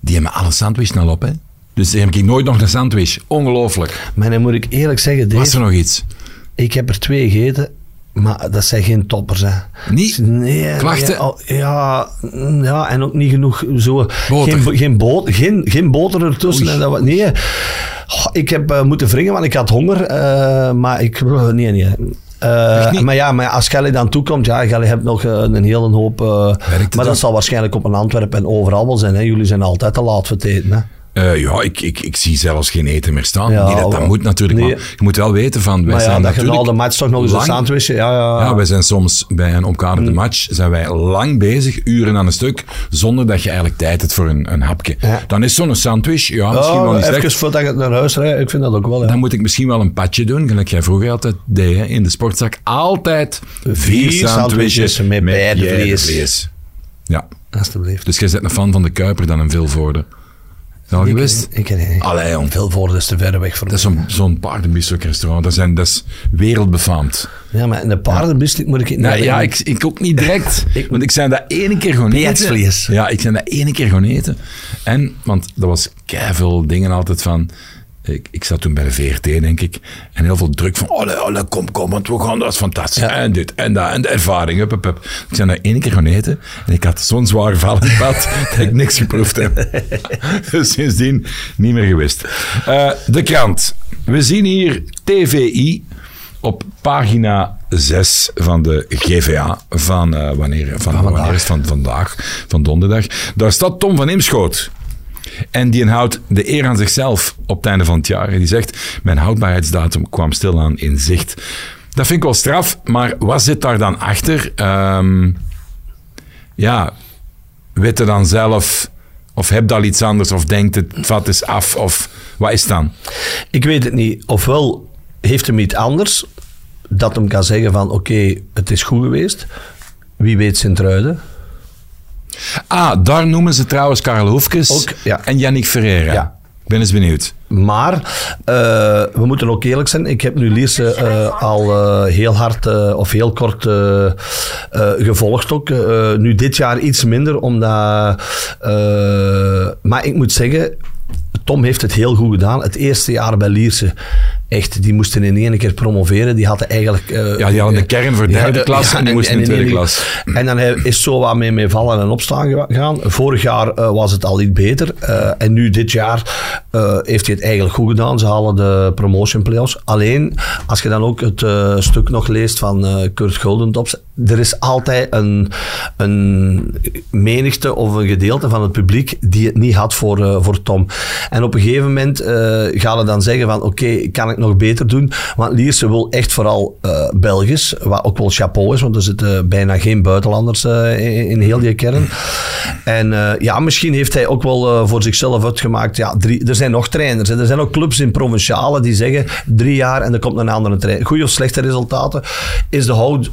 die hebben alle sandwich snel op, hè? Dus heb ik nooit nog een sandwich. Ongelooflijk. Maar dan moet ik eerlijk zeggen... Deze, was er nog iets? Ik heb er twee gegeten. Maar dat zijn geen toppers, hè. Niet? Nee. Klachten? Nee, ja, ja, en ook niet genoeg zo... Boter. Geen, geen, boter, geen, geen boter ertussen. En dat, nee. Oh, ik heb uh, moeten wringen, want ik had honger. Uh, maar ik... Nee, nee. Uh, maar ja, maar als Gelly dan toekomt, ja, Gelly hebt nog uh, een hele hoop. Uh, maar dat zal waarschijnlijk op een Antwerp en overal wel zijn. Hè. Jullie zijn altijd te laat voor het eten. Hè. Eh, ja, ik, ik, ik zie zelfs geen eten meer staan. Ja, Niet dat dat moet natuurlijk, Nee. maar je moet wel weten van... Wij Maar ja, zijn dat je natuurlijk na de match toch nog eens een sandwich... Ja, ja, Ja, wij zijn soms bij een omkaderde match zijn wij lang bezig, uren aan een stuk, zonder dat je eigenlijk tijd hebt voor een, een hapje. Ja. Dan is zo'n sandwich, ja, misschien wel niet even slecht. voordat je naar huis rijdt, ik vind dat ook wel. Dan moet ik misschien wel een patje doen, gelijk jij vroeger altijd deed hè, in de sportzak. Altijd vier, Vier sandwiches sandwiches met beide vlees. Ja, Alsjeblieft. dus jij bent een fan van de Kuiper dan een Vilvoorde. Dat al geweest? Ik ken het Allee, jong. Veel voor is te ver weg voor Dat is zo'n zo'n paardenbistro restaurant. Dat, zijn, dat is wereldbefaamd. Ja, maar in de paardenbistek moet ik het Nou, niet ja, ik, ik ook niet direct. Ik- want ik zijn dat ene keer gewoon eten. Ja, ik zijn dat ene keer gewoon eten. En, want er was veel dingen altijd van... Ik, ik zat toen bij de VRT, denk ik. En heel veel druk van... Oh, oh kom, kom, want we gaan... Dat is fantastisch. Ja. En dit en dat. En de ervaring. Hup, hup, hup. Ik zijn dat ene keer gewoon eten. En ik had zo'n zwaar val in het pad... dat ik niks geproefd heb. dus sindsdien niet meer gewist. Eh, de krant. We zien hier TVI op pagina 6 van de GVA van, eh, wanneer, van, wanneer is het? van vandaag, van donderdag. Daar staat Tom van Imschoot. En die houdt de eer aan zichzelf op het einde van het jaar. En die zegt, mijn houdbaarheidsdatum kwam stilaan in zicht. Dat vind ik wel straf, maar wat zit daar dan achter? Ehm, ja, je dan zelf, of heb al iets anders, of denkt het, vat eens af, of wat is dan? Ik weet het niet. Ofwel heeft hem iets anders dat hem kan zeggen van oké, het is goed geweest. Wie weet Sint-Truiden. Ah, daar noemen ze trouwens Karel Hoefkes Ook, ja. en Yannick Ferreira. Ja. Ik ben eens benieuwd. Maar eh, we moeten ook eerlijk zijn. Ik heb nu Lierse eh, al eh, heel hard of heel kort gevolgd ook. Nu dit jaar iets minder, omdat... maar ik moet zeggen, Tom heeft het heel goed gedaan. Het eerste jaar bij Lierse, echt, die moesten in één keer promoveren. Die hadden eigenlijk... eh, Ja, die hadden de kern voor derde klas en die moesten in tweede één- klas. En dan is zo wat mee, mee vallen en opstaan ge- gegaan. Vorig jaar eh, was het al iets beter. Eh, en nu dit jaar heeft hij het eigenlijk goed gedaan. Ze halen de promotion playoffs. Alleen, als je dan ook het stuk nog leest van Kurt Guldentops. Er is altijd een, een menigte of een gedeelte van het publiek die het niet had voor, eh, voor Tom. En op een gegeven moment eh gaan ze dan zeggen van oké, kan ik nog beter doen? Want Lierse wil echt vooral eh, Belgisch, wat ook wel chapeau is, want er zitten bijna geen buitenlanders in, in heel die kern. En ja, misschien heeft hij ook wel voor zichzelf uitgemaakt, ja, er zijn nog trainers, er zijn ook clubs in provinciale die zeggen drie jaar en er komt een andere trainer. Goede of slechte resultaten. Is de houd,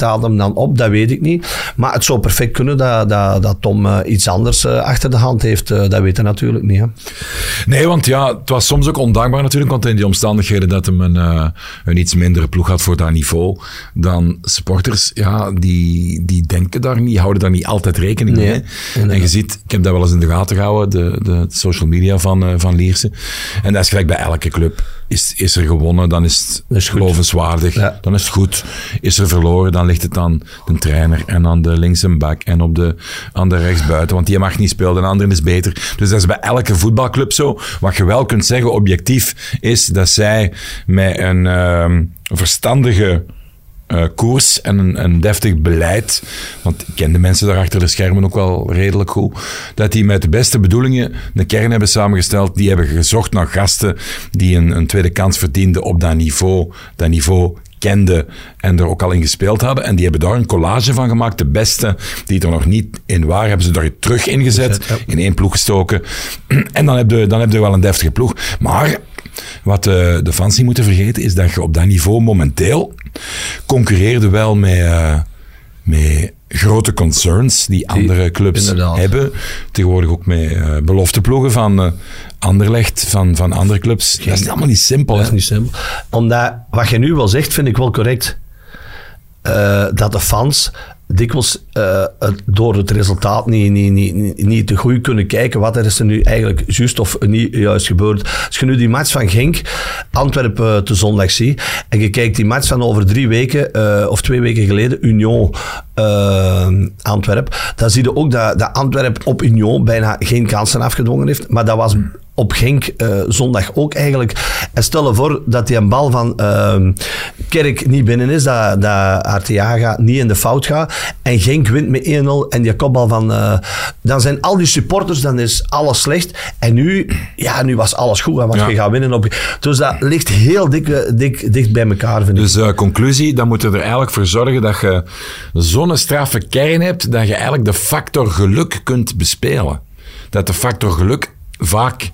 houdbaarheidsdatum dan op? Dat weet ik niet. Maar het zou perfect kunnen dat, dat, dat Tom eh, iets anders eh, achter de hand heeft. Eh, dat weten we natuurlijk niet. Hè. Nee, want ja, het was soms ook ondankbaar natuurlijk, want in die omstandigheden dat hem een, een iets mindere ploeg had voor dat niveau dan supporters, ja, die, die denken daar niet, houden daar niet altijd rekening mee. Nee. En je ziet, ik heb dat wel eens in de gaten gehouden, de, de social media van, van Lierse. En dat is gelijk bij elke club. Is, is er gewonnen, dan is het Dat is goed. gelovenswaardig, Ja. dan is het goed. Is er verloren, dan ligt het aan de trainer en aan de linkse back en op de, aan de rechtsbuiten, want die mag niet spelen, de andere is beter. Dus dat is bij elke voetbalclub zo. Wat je wel kunt zeggen, objectief, is dat zij met een ehm, verstandige eh, koers en een, een deftig beleid, want ik ken de mensen daar achter de schermen ook wel redelijk goed, dat die met de beste bedoelingen een kern hebben samengesteld. Die hebben gezocht naar gasten die een, een tweede kans verdienden op dat niveau. Dat niveau kenden en er ook al in gespeeld hadden. En die hebben daar een collage van gemaakt. De beste die er nog niet in waren, hebben ze daar terug ingezet. Ja. In één ploeg gestoken. En dan heb je, dan heb je wel een deftige ploeg. Maar wat eh, de fans niet moeten vergeten, is dat je op dat niveau momenteel concurreerde wel met, eh, met grote concerns die andere clubs inderdaad. hebben. Tegenwoordig ook met eh belofteploegen van eh Anderlecht, van, van andere clubs. dat is allemaal niet simpel. Dat is niet simpel. Omdat, wat je nu wel zegt, vind ik wel correct. Dat de fans dikwijls het- door het resultaat niet, niet, niet, niet, te goed kunnen kijken wat er is er nu eigenlijk juist of niet juist gebeurd. Als je nu die match van Genk, Antwerpen eh, te zondag ziet, en je kijkt die match van over drie weken, eh, of twee weken geleden, Union eh Antwerp, dan zie je ook dat, dat Antwerp op Union bijna geen kansen afgedwongen heeft. Maar dat was op Genk eh, zondag ook eigenlijk. En stel je voor dat die een bal van ehm, Kerk niet binnen is, dat, dat Arteaga niet in de fout gaat. En Genk wint met 1-0 en die kopbal van... eh, dan zijn al die supporters, dan is alles slecht. En nu, ja, nu was alles goed, want Ja. je gaat winnen op... Dus dat ligt heel dik, eh, dik, dicht bij elkaar, vind ik. Dus conclusie, dan moeten we er eigenlijk voor zorgen dat je zo'n straffe kern hebt, dat je eigenlijk de factor geluk kunt bespelen. Dat de factor geluk vaak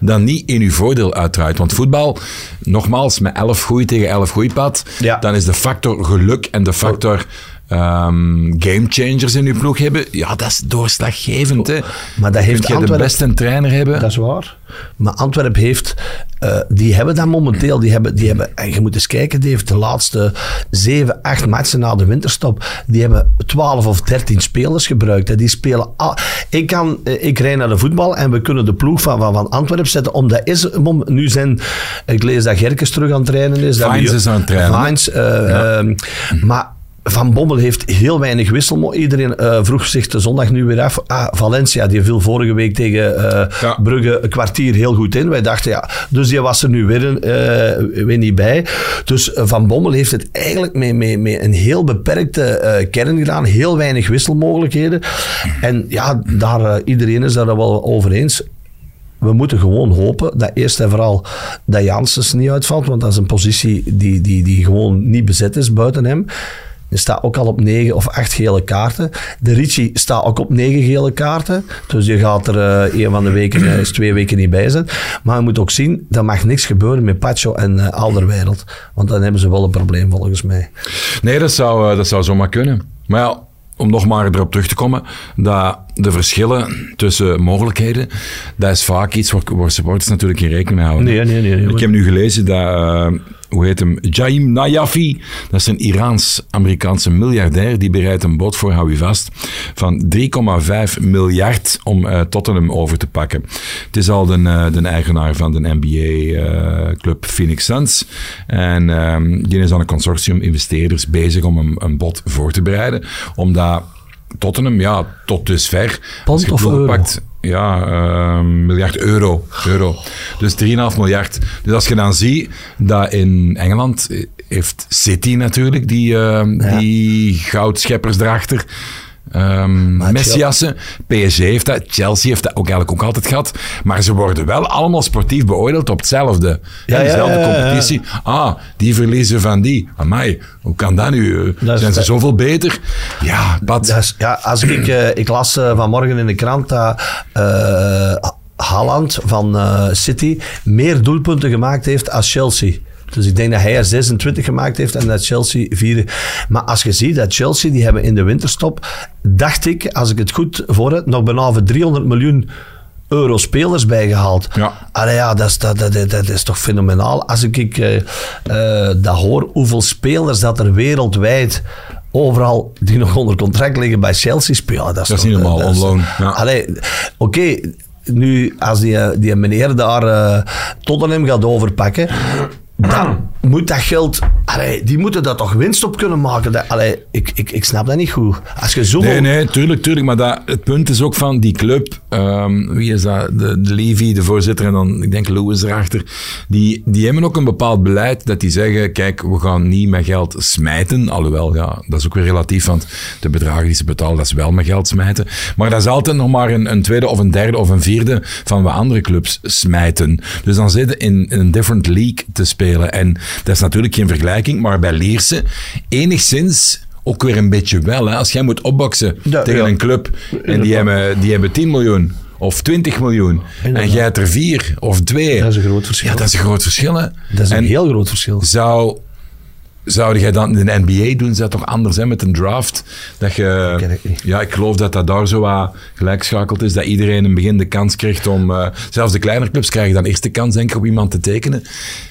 dan niet in uw voordeel uitdraait. Want voetbal, nogmaals, met 11 goeie tegen 11 goeie pad, Ja. dan is de factor geluk en de factor ehm game changers in uw ploeg hebben, ja, dat is doorslaggevend. Hè. Maar dat heeft Kunt je de beste trainer hebben. Dat is waar. Maar Antwerpen heeft, eh, die hebben dat momenteel. Die hebben, die hebben, en je moet eens kijken, die heeft de laatste 7, 8 matchen na de winterstop. Die hebben 12 of 13 spelers gebruikt. hè. Die spelen. al- ik, kan, eh, ik rij naar de voetbal en we kunnen de ploeg van, van, van Antwerpen zetten. Omdat is, nu zijn, ik lees dat Gerkes terug aan het trainen is. we- is aan het trainen. Vines, eh, ehm, maar van Bommel heeft heel weinig wissel. Iedereen eh, vroeg zich de zondag nu weer af. Ah, Valencia, die viel vorige week tegen eh, Ja. Brugge een kwartier heel goed in. Wij dachten, ja, dus die was er nu weer, weer niet bij. Dus Van Bommel heeft het eigenlijk met, met, met een heel beperkte kern gedaan. Heel weinig wisselmogelijkheden. En ja, daar, iedereen is daar wel over eens. We moeten gewoon hopen dat eerst en vooral dat Janssens niet uitvalt, want dat is een positie die, die, die gewoon niet bezet is buiten hem. Er staat ook al op negen of acht gele kaarten. De Ricci staat ook op negen gele kaarten. Dus je gaat er eh, een van de weken, eh, is twee weken niet bij zijn. Maar je moet ook zien, er mag niks gebeuren met Pacho en eh Alderweireld. Want dan hebben ze wel een probleem volgens mij. Nee, dat zou, dat zou zomaar kunnen. Maar ja, om nog maar erop terug te komen, dat de verschillen tussen mogelijkheden, dat is vaak iets waar, waar supporters natuurlijk in rekening mee houden. Nee, nee, nee, nee. Ik heb nu gelezen dat, hoe heet hem, Jaim Najafi, dat is een Iraans-Amerikaanse miljardair, die bereidt een bod voor, hou je vast, van 3,5 miljard om eh, Tottenham over te pakken. Het is al de, eh, de eigenaar van de NBA-club Phoenix Suns. En ehm, die is aan een consortium investeerders bezig om een, een bod voor te bereiden. Omdat Tottenham, ja, tot dusver... Pond of euro? Pakt, ja, ehm, miljard euro, euro. Dus 3,5 miljard. Dus als je dan ziet dat in Engeland eh, heeft City natuurlijk die, ehm, die goudscheppers erachter. Ehm Messiassen. PSG heeft dat. Chelsea heeft dat ook eigenlijk ook altijd gehad. Maar ze worden wel allemaal sportief beoordeeld op hetzelfde. Ja, dezelfde ja, ja, ja. competitie. Ah, die verliezen van die. Amai, hoe kan dat nu? Dat Zijn ze zoveel beter? Ja. Dat is- ja, als ik, eh, ik las eh, vanmorgen in de krant dat eh Haaland van City meer doelpunten gemaakt heeft als Chelsea. Dus ik denk dat hij er 26 gemaakt heeft en dat Chelsea 4. Maar als je ziet dat Chelsea, die hebben in de winterstop, dacht ik, als ik het goed voor heb, nog voor 300 miljoen euro spelers bijgehaald. Ja. Allee, ja, dat is, dat, dat, dat, is toch fenomenaal. Als ik, ik eh, eh, dat hoor, hoeveel spelers dat er wereldwijd overal die nog onder contract liggen bij Chelsea spelen. Dat is, Dat is niet normaal, is- on loan, ja. Allee, oké, nu als die, die meneer daar eh Tottenham gaat overpakken, dan moet dat geld... Allee, die moeten daar toch winst op kunnen maken. Dat, allee, ik, ik, ik snap dat niet goed. Als je zoveel... Nee, nee, tuurlijk, tuurlijk. Maar dat, het punt is ook van die club. ehm, wie is dat? De, de Levy, de voorzitter, en dan, ik denk, Lewis erachter. Die, die hebben ook een bepaald beleid dat die zeggen: kijk, we gaan niet met geld smijten. Alhoewel, ja, dat is ook weer relatief, want de bedragen die ze betalen, dat is wel met geld smijten. Maar dat is altijd nog maar een, een tweede of een derde of een vierde van wat andere clubs smijten. Dus dan zitten in, in een different league te spelen. En dat is natuurlijk geen vergelijking, maar bij Leerse enigszins ook weer een beetje wel. Hè? Als jij moet opboksen Ja, tegen ja. een club en die hebben, die hebben 10 miljoen of 20 miljoen en jij hebt er 4 of 2. Dat is een groot verschil. Ja, dat is een groot verschil. Hè? Dat is een en heel groot verschil. zou, zou jij dan in de NBA doen? Ze dat toch anders hè, met een draft? Dat je, ik. Ja, ik geloof dat dat daar zo wat gelijkschakeld is. Dat iedereen in het begin de kans krijgt om... eh, zelfs de kleinere clubs krijgen dan eerst de kans, denk ik, om iemand te tekenen.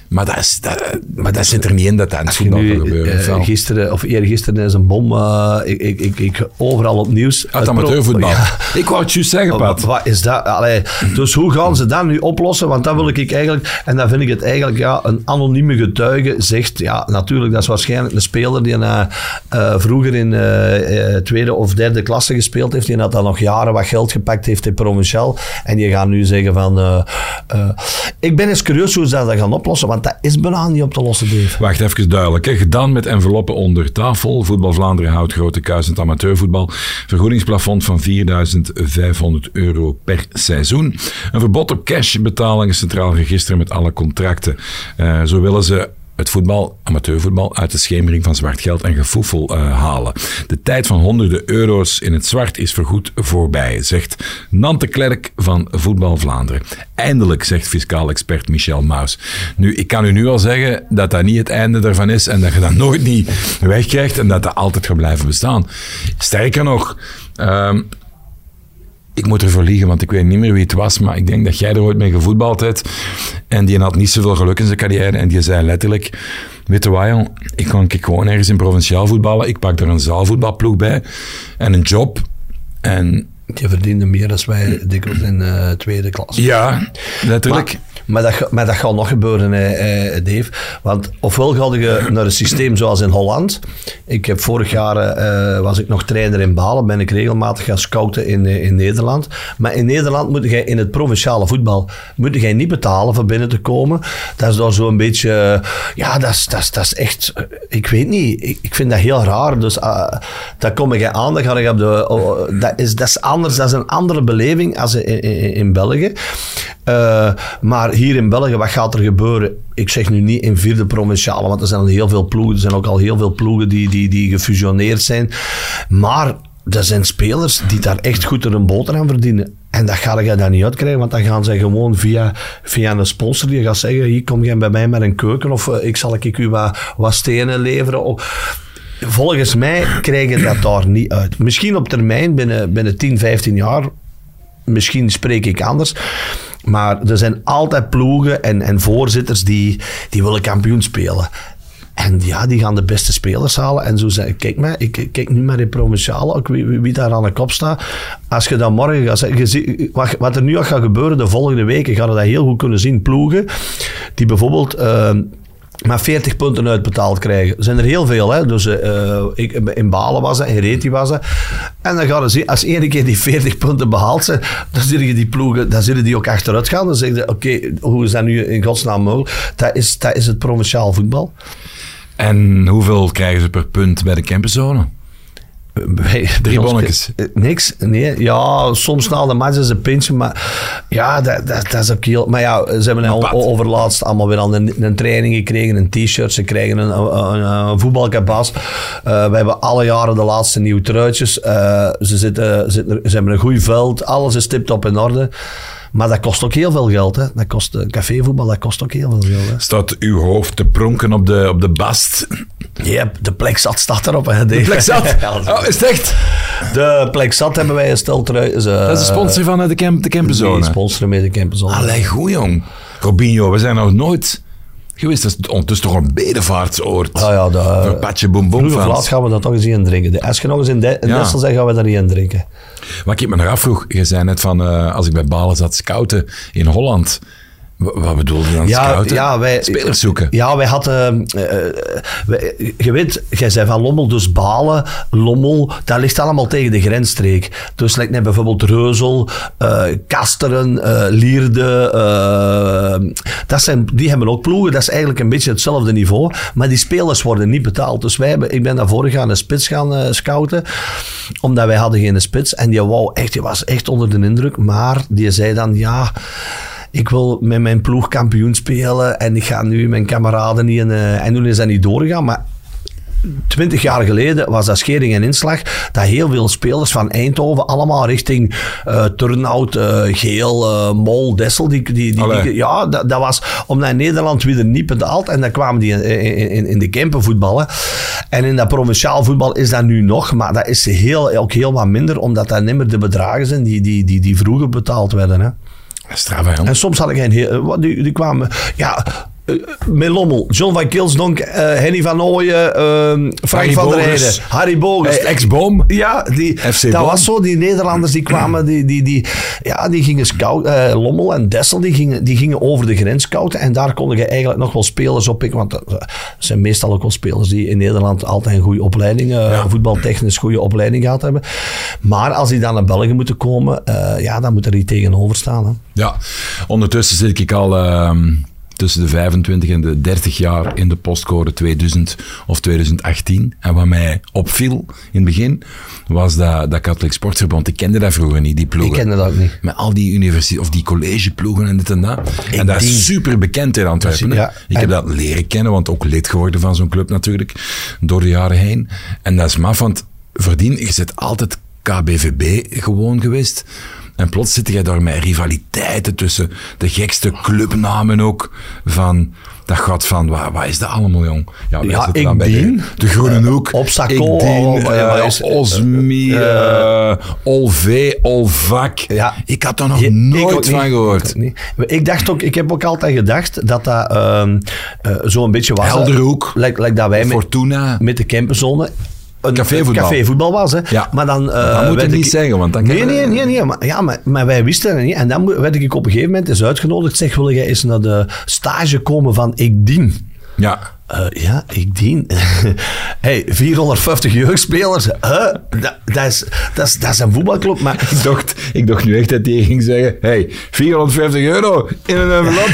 Maar dat, is, dat, maar dat zit er niet in dat dat het voetbal nu gebeuren. eh, gisteren of eergisteren is een bom, eh, ik, ik, ik, ik, overal op nieuws. Uit amateurvoetbal. Ja. Ik wou het juist zeggen, Wat, Pat. wat is dat? Allee, dus hoe gaan ze dat nu oplossen? Want dat wil ik eigenlijk, en dan vind ik het eigenlijk, ja, een anonieme getuige zegt, ja, natuurlijk, dat is waarschijnlijk een speler die eh, vroeger in tweede of derde klasse gespeeld heeft, die had dan nog jaren wat geld gepakt heeft in Provincial, en die gaan nu zeggen van, ik ben eens curieus hoe ze dat gaan oplossen, want dat is bijna niet op te lossen, Dave. Wacht even duidelijk. Hè. Gedaan met enveloppen onder tafel. Voetbal Vlaanderen houdt grote kuis in het amateurvoetbal. Vergoedingsplafond van 4.500 euro per seizoen. Een verbod op cash-betalingen, centraal register met alle contracten. Eh, zo willen ze het voetbal, amateurvoetbal, uit de schemering van zwart geld en gefoefel eh, halen. De tijd van honderden euro's in het zwart is voorgoed voorbij, zegt Nante Klerk van Voetbal Vlaanderen. Eindelijk, zegt fiscaal expert Michel Maus. Nu, ik kan u nu al zeggen dat dat niet het einde ervan is en dat je dat nooit niet wegkrijgt en dat dat altijd gaat blijven bestaan. Sterker nog, ehm, ik moet ervoor liegen, want ik weet niet meer wie het was, maar ik denk dat jij er ooit mee gevoetbald hebt. En die had niet zoveel geluk in zijn carrière. En die zei letterlijk, weet je wat ik kan gewoon ergens in provinciaal voetballen. Ik pak er een zaalvoetbalploeg bij en een job. En Die verdiende meer dan wij dikwijls in eh, tweede klas. ja, letterlijk. Maar, maar, dat, maar dat gaat nog gebeuren, eh, eh, Dave. Want ofwel ga je naar een systeem zoals in Holland. Ik heb vorig jaar eh, was ik nog trainer in Balen. Ben ik regelmatig gaan scouten in, eh, in Nederland. Maar in Nederland moet jij in het provinciale voetbal moet jij niet betalen voor binnen te komen. Dat is daar zo'n beetje... eh, ja, dat is, dat, is, dat is echt... eh, ik weet niet. Ik, ik vind dat heel raar. Dus uh, daar kom ik aan. Dan ik de... oh, dat, is, dat is anders. Dat is een andere beleving als in, in, in België. Eh, maar hier in België, wat gaat er gebeuren? Ik zeg nu niet in vierde provinciale, want er zijn heel veel ploegen. Er zijn ook al heel veel ploegen die, die, die gefusioneerd zijn. Maar er zijn spelers die daar echt goed een boter aan verdienen. En dat ga je daar niet uitkrijgen, want dan gaan ze gewoon via, via een sponsor die gaat zeggen: hier kom jij bij mij met een keuken of eh, ik zal ik u wat, wat stenen leveren. Volgens mij krijg je dat daar niet uit. Misschien op termijn, binnen, binnen 10, 15 jaar, misschien spreek ik anders. Maar er zijn altijd ploegen en, en voorzitters die, die willen kampioen spelen. En ja, die gaan de beste spelers halen. En zo zeggen, kijk maar, ik kijk nu maar in Provinciale, ook wie, wie- daar aan de kop staat. Als je dan morgen gaat zeggen, wat, er nu al gaat gebeuren de volgende weken, gaan we dat heel goed kunnen zien. Ploegen die bijvoorbeeld... eh, maar 40 punten uitbetaald krijgen. Er zijn er heel veel. Hè? Dus eh, ik, in Balen was dat, in Reti was dat. En dan gaan zien, als één keer die 40 punten behaald zijn, dan je die ploegen, dan zullen die ook achteruit gaan. Dan zeg je, oké, hoe is dat nu in godsnaam mogelijk? Dat is, dat is het provinciaal voetbal. En hoeveel krijgen ze per punt bij de camperzone? Bij- Drie bonnetjes. eh, Niks. Nee, ja, soms na de match is een pintje, maar ja, dat, dat, dat is ook heel... Maar ja, ze hebben al, overlaatst allemaal weer al een, een training gekregen, een t-shirt, ze krijgen een, een, een voetbalkabas. Eh, we hebben alle jaren de laatste nieuwe truitjes. Eh, ze, zitten, zitten, ze hebben een goed veld, alles is tip-top in orde. Maar dat kost ook heel veel geld. Hè. Dat kost, eh, cafévoetbal, dat kost ook heel veel geld. Hè. Staat uw hoofd te pronken op de, op de bast? Yep, de plek zat staat erop. Hè, De plek zat? Ja, dat is- Oh, is het echt? De plek zat hebben wij een stel trui. Dat is de sponsor van eh, de, camp, de camperzone. Die sponsoren mee de campenzone. Allee, goed jong. Robinho, we zijn nog nooit geweest. Dat is ondertussen toch een bedevaartsoord. Ah ja, de, Voor Patje Boom Boom gaan we dat toch eens in drinken. Als je nog eens in, de, in Ja. Dessel zegt, gaan we daar niet in drinken. Wat ik me nog afvroeg, je zei net van, eh, als ik bij Balen zat scouten in Holland. Wa- Wat bedoelde je dan Ja, scouten? ja, wij, Spelers zoeken. Ja, wij hadden... wij- je weet, jij zei van Lommel, dus Balen, Lommel, dat ligt allemaal tegen de grensstreek. Dus lijkt net bijvoorbeeld Reuzel, eh, Kasteren, Lierde. dat zijn, die hebben ook ploegen. Dat is eigenlijk een beetje hetzelfde niveau. Maar die spelers worden niet betaald. Dus wij hebben, ik ben naar voren gaan een spits gaan scouten. Omdat wij hadden geen spits. En die, wou echt, die was echt onder de indruk. Maar die zei dan, ja ik wil met mijn ploeg kampioen spelen en ik ga nu mijn kameraden niet in, eh, en toen is dat niet doorgegaan, maar twintig jaar geleden was dat schering en inslag dat heel veel spelers van Eindhoven allemaal richting eh Turnhout, eh, Geel, Mol, Dessel, die, die, die, ja, dat, dat was omdat Nederland weer niet betaald en dan kwamen die in, in, in, in de Kempen voetballen. En in dat provinciaal voetbal is dat nu nog, maar dat is heel, ook heel wat minder, omdat dat niet meer de bedragen zijn die, die, die, die vroeger betaald werden. Hè. Jong. En soms had ik een heel, wat, die, die kwamen, ja, eh, met Lommel, John van Kilsdonk, eh, Henny van Ooyen, ehm, Frank Harry van der. Heijden, Harry Bogers. Hey, Ex-boom. Ja, die, FC dat Boom. was zo. Die Nederlanders die kwamen, die, die, die, ja, die gingen scouten. eh, Lommel en Dessel, die gingen, die gingen over de grens scouten. En daar konden je eigenlijk nog wel spelers op pikken. Want dat zijn meestal ook wel spelers die in Nederland altijd een goede opleiding, eh, voetbaltechnisch goede opleiding gehad hebben. Maar als die dan naar België moeten komen, eh, ja, dan moet er iets tegenover staan. Hè. Ja, ondertussen zit ik al ehm, tussen de 25 en de 30 jaar in de postcode 2000 of 2018. En wat mij opviel in het begin, was dat, dat Katholiek Sportverbond. Ik kende dat vroeger niet, die Ik ploegen. kende dat ook niet. Met al die universiteit of die collegeploegen en dit en dat. en dat is super bekend in Antwerpen. Ja. Ik heb dat leren kennen, want ook lid geworden van zo'n club natuurlijk, door de jaren heen. En dat is maf, want voordien, je zit altijd KBVB gewoon geweest. En plots zit je daar met rivaliteiten tussen de gekste clubnamen ook. Van, dat gaat van, wat, wat is dat allemaal, jong? Ja, zitten ik dan bij de, Groene Hoek. Op Sacco, Ik dien, ja, eh, is- Osmi, eh, Olv, Olvak. Ja. Ik had daar nog Je- nooit niet. van gehoord. Ik, dacht ook, ik heb ook altijd gedacht dat dat ehm eh, zo'n beetje was. Helderhoek. Like, like dat wij met, Fortuna. met de camperzone een Cafévoetbal. cafévoetbal was. Hè. Ja. Maar dan, eh, Dat moet je werd niet ik- zeggen, want dan kan Nee, nee, nee. nee maar, ja, maar, maar wij wisten het niet. En dan werd ik op een gegeven moment eens uitgenodigd. Zeg, wil jij eens naar de stage komen van Ik Dien? Ja. Eh, ja, ik dien. hey, 450 jeugdspelers. Huh? Dat, dat, is, dat, is, dat is een voetbalclub, maar... Ik dacht, ik dacht nu echt dat hij ging zeggen: hey, 450 euro in een envelop.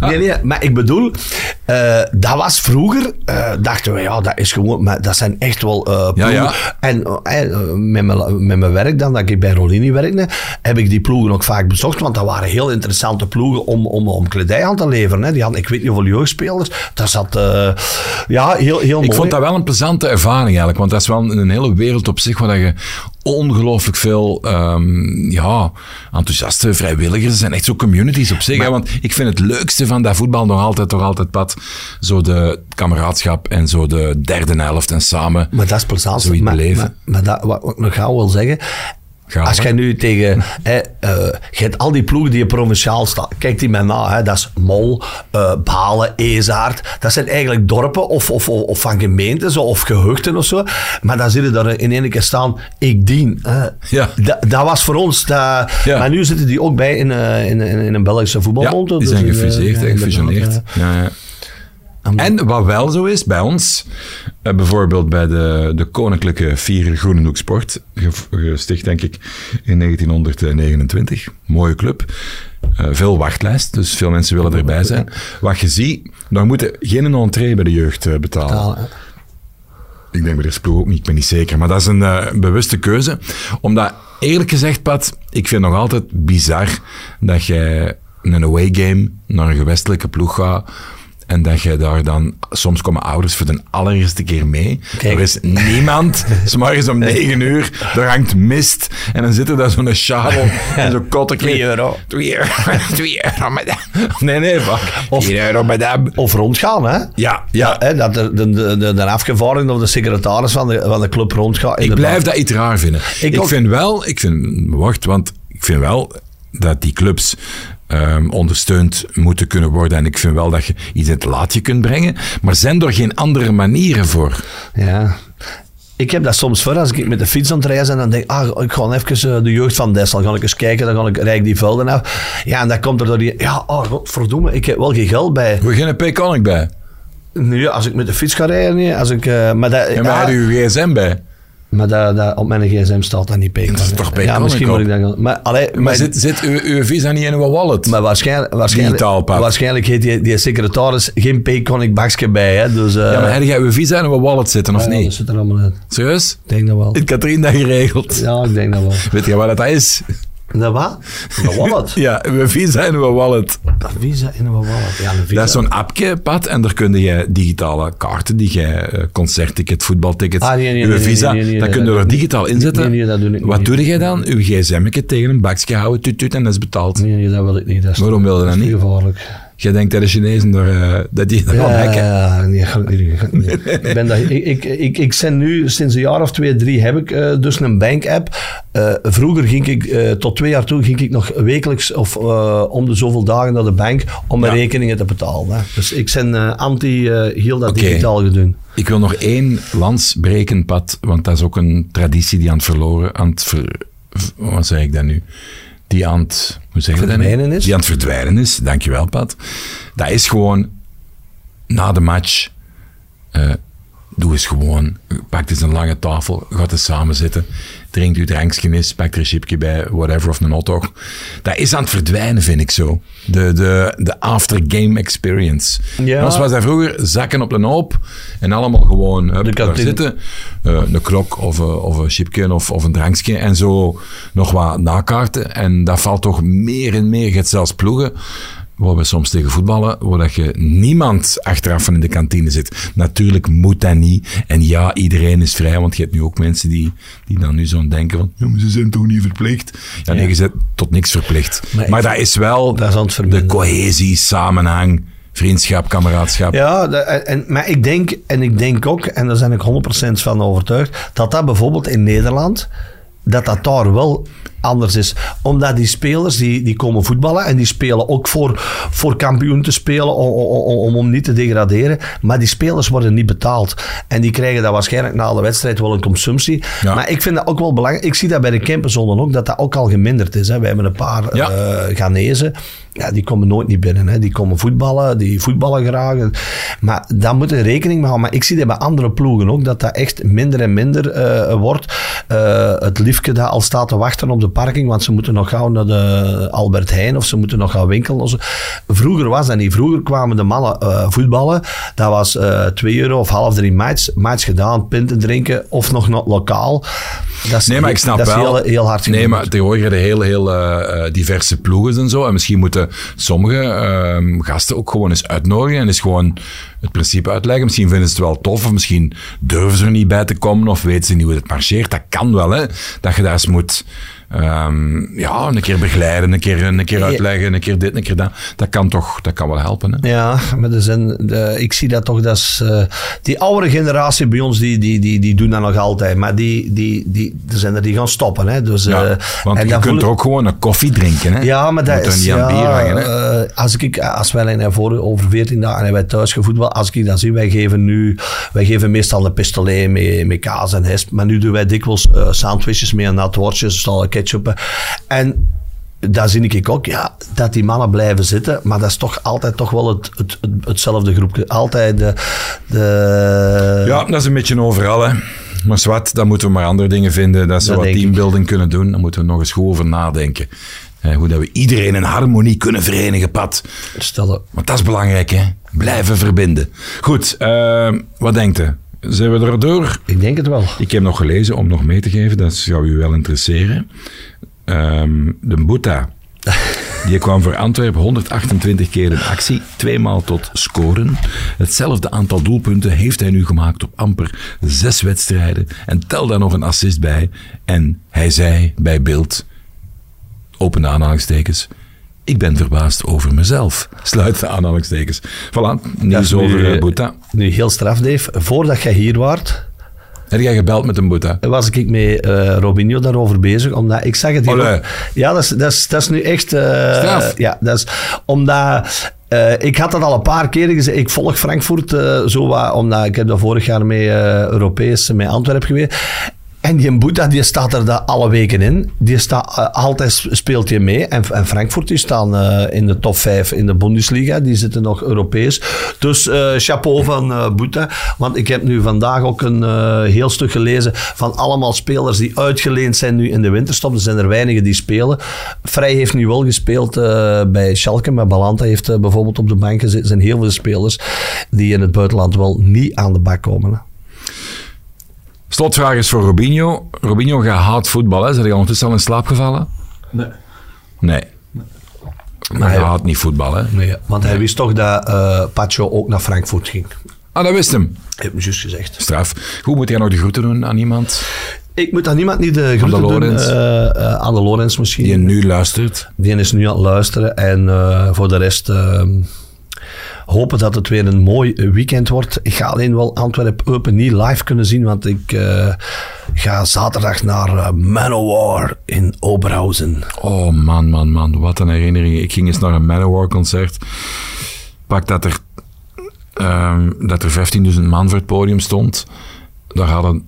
Nee, nee, maar ik bedoel, eh, dat was vroeger, eh, dachten we, ja, dat is gewoon, maar dat zijn echt wel ploegen. ja. En met, mijn, met mijn werk dan, dat ik bij Rolini werkte, heb ik die ploegen ook vaak bezocht, want dat waren heel interessante ploegen om, om, om kledij aan te leveren. Hè. Die hadden, ik weet niet hoeveel jeugdspelers, daar zat, eh, ja, heel, heel mooi. Ik vond dat wel een plezante ervaring eigenlijk, want dat is wel een hele wereld op zich waar je ongelooflijk veel ehm, ja, enthousiaste vrijwilligers zijn. Echt zo communities op zich. hè, want ik vind het leukste van dat voetbal nog altijd, toch altijd, Pat, zo de kameraadschap en zo de derde helft en samen. Maar dat is plezant. Zoiets maar, beleven. Maar, maar dat, wat, wat ik nog gauw wil zeggen. Als jij nu tegen. hè, eh, je hebt al die ploegen die je provinciaal staan. Kijk die maar na. Hè, dat is Mol, eh, Balen, Ezaard. Dat zijn eigenlijk dorpen of, of, of, van gemeenten zo, of gehuchten of zo. Maar dan zitten daar in één keer staan. Ik dien. hè. Ja. Dat, dat was voor ons. Ja. Maar nu zitten die ook bij in, eh, in, in, in een Belgische Ja, voetbalbond. die Dus, zijn eh, gefuseerd, ja, hè, gefusioneerd. inderdaad, Ja, En wat wel zo is bij ons, eh, bijvoorbeeld bij de, de Koninklijke Vier Groenenhoek Sport, ge- gesticht denk ik in 1929, mooie club, Eh, veel wachtlijst, dus veel mensen willen erbij zijn. Wat je ziet, dan moeten geen entree bij de jeugd eh, betalen. Ik denk bij de ploeg ook niet, ik ben niet zeker. Maar dat is een bewuste keuze. Omdat, eerlijk gezegd, Pat, ik vind het nog altijd bizar dat jij in een away game naar een gewestelijke ploeg gaat. En dat jij daar dan, soms komen ouders voor de allereerste keer mee. Kijk. Er is niemand, s'morgens om negen uur, er hangt mist. En dan zit er daar zo'n scharrel en zo'n kotteke. Twee euro. Twee euro, twee euro, madame. Nee, nee, fuck. Of- Vier euro, madame. Of rondgaan, hè? Ja, ja. Hè, dat de, de, de, de, de afgevaardigde of de secretaris van de, van de club rondgaat. Ik blijf dat iets raar vinden. Ik Ik, ook. vind wel, ik vind, wacht, want ik vind wel dat die clubs ehm, ondersteund moeten kunnen worden. En ik vind wel dat je iets in het laadje kunt brengen. Maar zijn er geen andere manieren voor? Ja. Ik heb dat soms voor als ik met de fiets aan het rijden ben. Dan denk ik, ah, ik ga even eh, de jeugd van Dessel. Ga ik eens kijken, dan ga ik, rijd ik die velden af. Ja, en dan komt er door die... Ja, oh, godverdomme, ik heb wel geen geld bij. We beginnen P-Conic bij. Nu, als ik met de fiets ga rijden, nee. Als ik, eh, maar dat, En ja, hebben uw gsm bij. Maar dat, dat, op mijn gsm staat dat niet Paycon. Dat is toch Ja, Paycon misschien moet ik dat gaan... Maar, allee, Maar, maar, zit, zit uw, uw visa niet in uw wallet? maar waarschijnlijk, waarschijnlijk, waarschijnlijk heeft die, die secretaris geen Payconic bakje bij. Hè, dus, eh, ja, maar heb jij uw visa in uw wallet zitten, of ja, dat niet? zit er allemaal in. Serieus? Ik denk dat wel. Ik had erin dat geregeld. Ja, ik denk dat wel. Weet je wat dat is? Dat wat? Een wallet? Ja, uw visa in uw wallet. Een visa in een wallet. Ja, een visa. Dat is zo'n appje, Pat, en daar kun je digitale kaarten, die jij eh, concertticket, voetbaltickets, Ah, nee, nee, uw visa, nee, dat kun je er digitaal inzetten. Dat doe ik Wat doe jij dan? Uw gsm'tje tegen een bakje houden, tut, tut, en dat is betaald. Nee, nee, dat wil ik niet. Dat is, Waarom wil je dat niet? gevaarlijk. Jij denkt dat de Chinezen er, eh, dat die er gaan hacken? Ja, nee, gaat niet. ik, ben dat, ik, ik, ik, ik ben nu, sinds een jaar of twee, drie, heb ik eh, dus een bank-app. Eh, vroeger ging ik, tot twee jaar toe, ging ik nog wekelijks of om de zoveel dagen naar de bank om mijn Ja. rekeningen te betalen. Hè. Dus ik ben anti heel dat digitaal gedaan. Ik wil nog één lans breken, Pat, want dat is ook een traditie die aan het verloren, aan het ver, wat zeg ik dat nu? Die aan het, Verdwijnen is? Die aan het verdwijnen is, dankjewel Pat. Dat is gewoon, na de match, eh, doe eens gewoon, pak eens een lange tafel, gaat eens samen zitten, drinkt uw drankje eens, pak er een chipje bij, whatever, of een hotdog. Dat is aan het verdwijnen, vind ik zo. De, de, de after-game experience. Ja. Anders was dat vroeger zakken op een hoop en allemaal gewoon hup, De daar zitten. Eh, een klok of, een- of een chipje of, of een drankje en zo nog wat nakaarten. En dat valt toch meer en meer. Je hebt zelfs ploegen waar we soms tegen voetballen, waar dat je niemand achteraf van in de kantine zit. Natuurlijk moet dat niet. En ja, iedereen is vrij, want je hebt nu ook mensen die, die dan nu zo denken van, ja, maar ze zijn toch niet verplicht? Ja, nee, je bent tot niks verplicht. Maar dat is wel Dat is de cohesie, samenhang, vriendschap, kameraadschap. Ja, de- en- maar ik denk, en ik denk ook, en daar ben ik 100% van overtuigd, dat dat bijvoorbeeld in Nederland, dat dat daar wel anders is. Omdat die spelers, die, die komen voetballen en die spelen ook voor, voor kampioen te spelen om, om, niet te degraderen. Maar die spelers worden niet betaald. En die krijgen dat waarschijnlijk na de wedstrijd wel een consumptie. Ja. Maar ik vind dat ook wel belangrijk. Ik zie dat bij de camperzonen ook, dat dat ook al geminderd is. Hè. We hebben een paar Ja. eh, Ghanese. Ja, die komen nooit niet binnen. Hè. Die komen voetballen, die voetballen graag. Maar daar moet je rekening mee houden. Maar ik zie dat bij andere ploegen ook, dat dat echt minder en minder eh, wordt. Eh, het liefje dat al staat te wachten op de parking, want ze moeten nog gauw naar de Albert Heijn of ze moeten nog gaan winkelen. of zo. Vroeger was dat niet. Vroeger kwamen de mannen eh, voetballen. Dat was 2 euro of half drie match. Match gedaan, pinten drinken of nog het lokaal. Dat is, Nee, maar ik snap dat wel. heel, heel hard Nee, maar tegenwoordig hebben heel, heel diverse ploegen en zo. En misschien moeten sommige ehm, gasten ook gewoon eens uitnodigen en eens gewoon het principe uitleggen. Misschien vinden ze het wel tof, of misschien durven ze er niet bij te komen, of weten ze niet hoe het marcheert. Dat kan wel, hè. Dat je daar eens moet ehm, ja, een keer begeleiden, een keer, een keer uitleggen, een keer dit, een keer dat. Dat kan toch, dat kan wel helpen, hè. Ja, maar er zijn, de, ik zie dat toch, dat is, eh, die oudere generatie bij ons, die, die, die, die doen dat nog altijd. Maar die, die, die, er zijn er die gaan stoppen. Hè. Dus, Ja, eh, want en je kunt ik- ook gewoon een koffie drinken, hè. Ja, maar dat is... ja, bier hangen, hè. eh, als, ik, als wij naar voren over 14 dagen en wij thuis gevoetbal, als ik dat zie, wij geven nu, wij geven meestal een pistolet met, met kaas en hesp, maar nu doen wij dikwijls eh, sandwiches met een nat worstje, stal ketchup. En daar zie ik ook, ja, dat die mannen blijven zitten, maar dat is toch altijd toch wel het, het, het- hetzelfde groepje. Altijd de... de Ja, dat is een beetje overal, hè. Maar zwart, dan moeten we maar andere dingen vinden. Dat ze Dat wat ik. teambuilding kunnen doen. Dan moeten we nog eens goed over nadenken. Eh, hoe dat we iedereen in harmonie kunnen verenigen, Pat. stellen. Want dat is belangrijk, hè. Blijven verbinden. Goed, eh, wat denkt u? Zijn we er door? Ik denk het wel. Ik heb nog gelezen, om nog mee te geven, dat zou u wel interesseren. Ehm, de Boeta, die kwam voor Antwerpen 128 keer in actie, tweemaal tot scoren. Hetzelfde aantal doelpunten heeft hij nu gemaakt op amper zes wedstrijden. En tel daar nog een assist bij. En hij zei bij Beeld, open de aanhalingstekens, ik ben verbaasd over mezelf. Sluit de aanhalingstekens. Voilà, nieuws over Boeta. Nu heel straf, Dave. Voordat jij hier waart, Heb jij gebeld met een Boeta? was ik met eh Robinho daarover bezig. Omdat ik zag het hier. Ja, dat is, dat, is, dat is nu echt. eh, Straf. ja, dat is omdat. ik had dat al een paar keren gezegd. Ik volg Frankfurt zo wat, omdat ik heb daar vorig jaar mee eh, Europees met Antwerpen geweest. En die Boeta, die staat er daar alle weken in. Die staat, eh, altijd speelt hij mee. En, Frankfurt, die staan eh, in de top 5 in de Bundesliga. Die zitten nog Europees. Dus eh, chapeau van Boeta. Want ik heb nu vandaag ook een heel stuk gelezen van allemaal spelers die uitgeleend zijn nu in de winterstop. Er zijn er weinigen die spelen. Vrij heeft nu wel gespeeld bij Schalke, maar Balanta heeft bijvoorbeeld op de bank gezeten. Er zijn heel veel spelers die in het buitenland wel niet aan de bak komen. Slotvraag is voor Robinho. Robinho gaat haat voetbal. Hè? Zijn je ondertussen al in slaap gevallen? Nee. Nee. Maar hij haat niet voetbal, hè? Nee, want hij wist toch dat eh Pacho ook naar Frankfurt ging. Ah, dat wist hem. Heb ik juist gezegd. Straf. Hoe moet jij nog de groeten doen aan iemand Ik moet aan niemand niet de groeten doen. Eh, eh, aan de Lorenz misschien. die je nu luistert? Die is nu aan het luisteren. En voor de rest, eh, hopen dat het weer een mooi weekend wordt. Ik ga alleen wel Antwerp Open niet live kunnen zien, want ik uh, ga zaterdag naar uh, Manowar in Oberhausen. Oh man, man, man, wat een herinnering. Ik ging eens naar een Manowar concert. Pak dat er, um, dat er 15.000 man voor het podium stond. Daar hadden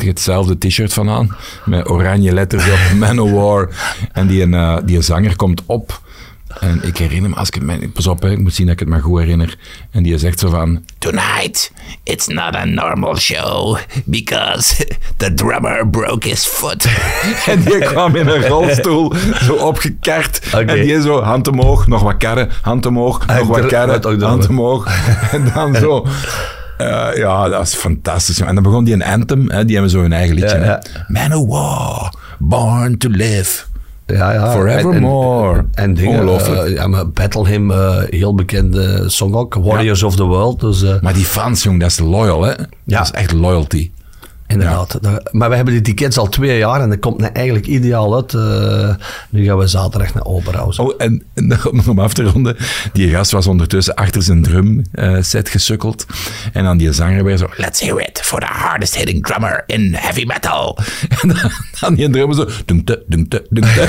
14.999 hetzelfde t-shirt van aan. Met oranje letters op Manowar. En die, uh, die zanger komt op. En ik herinner me, als ik het mij, pas op, hè, ik moet zien dat ik het me goed herinner. En die zegt zo van: Tonight, it's not a normal show because the drummer broke his foot. en die kwam in een rolstoel, zo opgekart. Okay. En die zo, hand omhoog, nog wat karren, hand omhoog, nog wat karren, hand omhoog. en dan zo. Uh, ja, dat is fantastisch. En dan begon die een anthem, hè, die hebben zo hun eigen liedje. Ja, ja. Man of War, Born to Live. Ja, ja. Forevermore. En, en, dingen. Ongelooflijk. Uh, ja, maar Battle Hymn, uh, heel bekende song ook. Warriors ja. of the World. Dus, uh, maar die fans, jong, dat is loyal, hè? Ja. Dat is echt loyalty. Inderdaad. Ja. Maar we hebben die tickets al twee jaar en dat komt nou eigenlijk ideaal uit. Uh, nu gaan we zaterdag naar Oberhausen. Oh, en, en om af te ronden, die gast was ondertussen achter zijn drum uh, set gesukkeld. En dan die zanger weer zo, let's hear it for the hardest hitting drummer in heavy metal. En dan, dan die drummer zo, dunkte, dunkte, dunkte.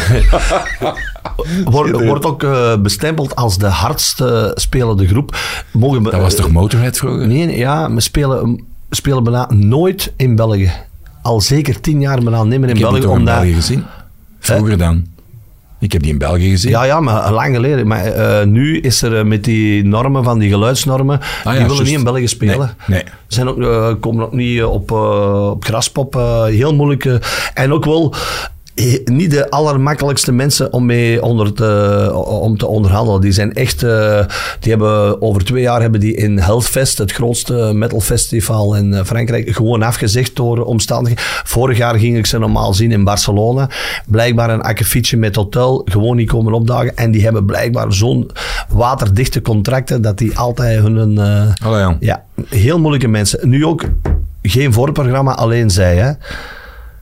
Wordt, ook uh, bestempeld als de hardste spelende groep. Mogen we, dat was toch Motorhead vroeger? Nee, ja, we spelen spelen bijna nooit in België. Al zeker tien jaar bijna niet meer in ik België. Heb in België gezien. Vroeger dan. Ik heb die in België gezien. Ja, ja, maar lang geleden. Maar uh, nu is er uh, met die normen van die geluidsnormen, ah, ja, die willen just. niet in België spelen. Nee. nee. Zijn ook, uh, komen ook niet op, op graspop. heel moeilijk. en ook wel niet de allermakkelijkste mensen om mee onder te, om te onderhandelen. Die zijn echt, uh, die hebben over twee jaar hebben die in Hellfest, het grootste metalfestival in uh, Frankrijk, gewoon afgezegd door omstandigheden. Vorig jaar ging ik ze normaal zien in Barcelona. Blijkbaar een akkefietje met hotel, gewoon niet komen opdagen. En die hebben blijkbaar zo'n waterdichte contracten dat die altijd hun... Uh, ja. ja, heel moeilijke mensen. Nu ook geen voorprogramma, alleen zij, hè.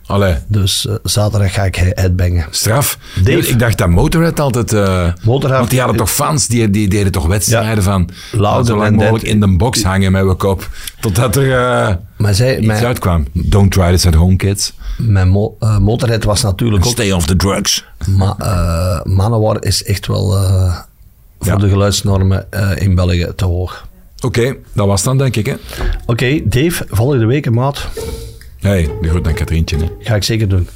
Allee. Dus uh, zaterdag ga ik headbangen. Straf. Dave. Ik dacht dat Motorhead altijd... Uh, Motorhead, want die hadden toch fans, die, die deden toch wedstrijden ja, van... Louder zo lang mogelijk in de box hangen met mijn kop. Totdat er uh, maar zij, iets mijn, uitkwam. Don't try this at home, kids. Mijn mo Motorhead was natuurlijk And ook... Stay off the drugs. Maar Manowar is echt wel voor ja. de geluidsnormen in België te hoog. Oké, okay, dat was dan denk ik. Oké, okay, Dave, volgende week, maat. Nee, goed, dan Katrientje. Ga ik zeker doen.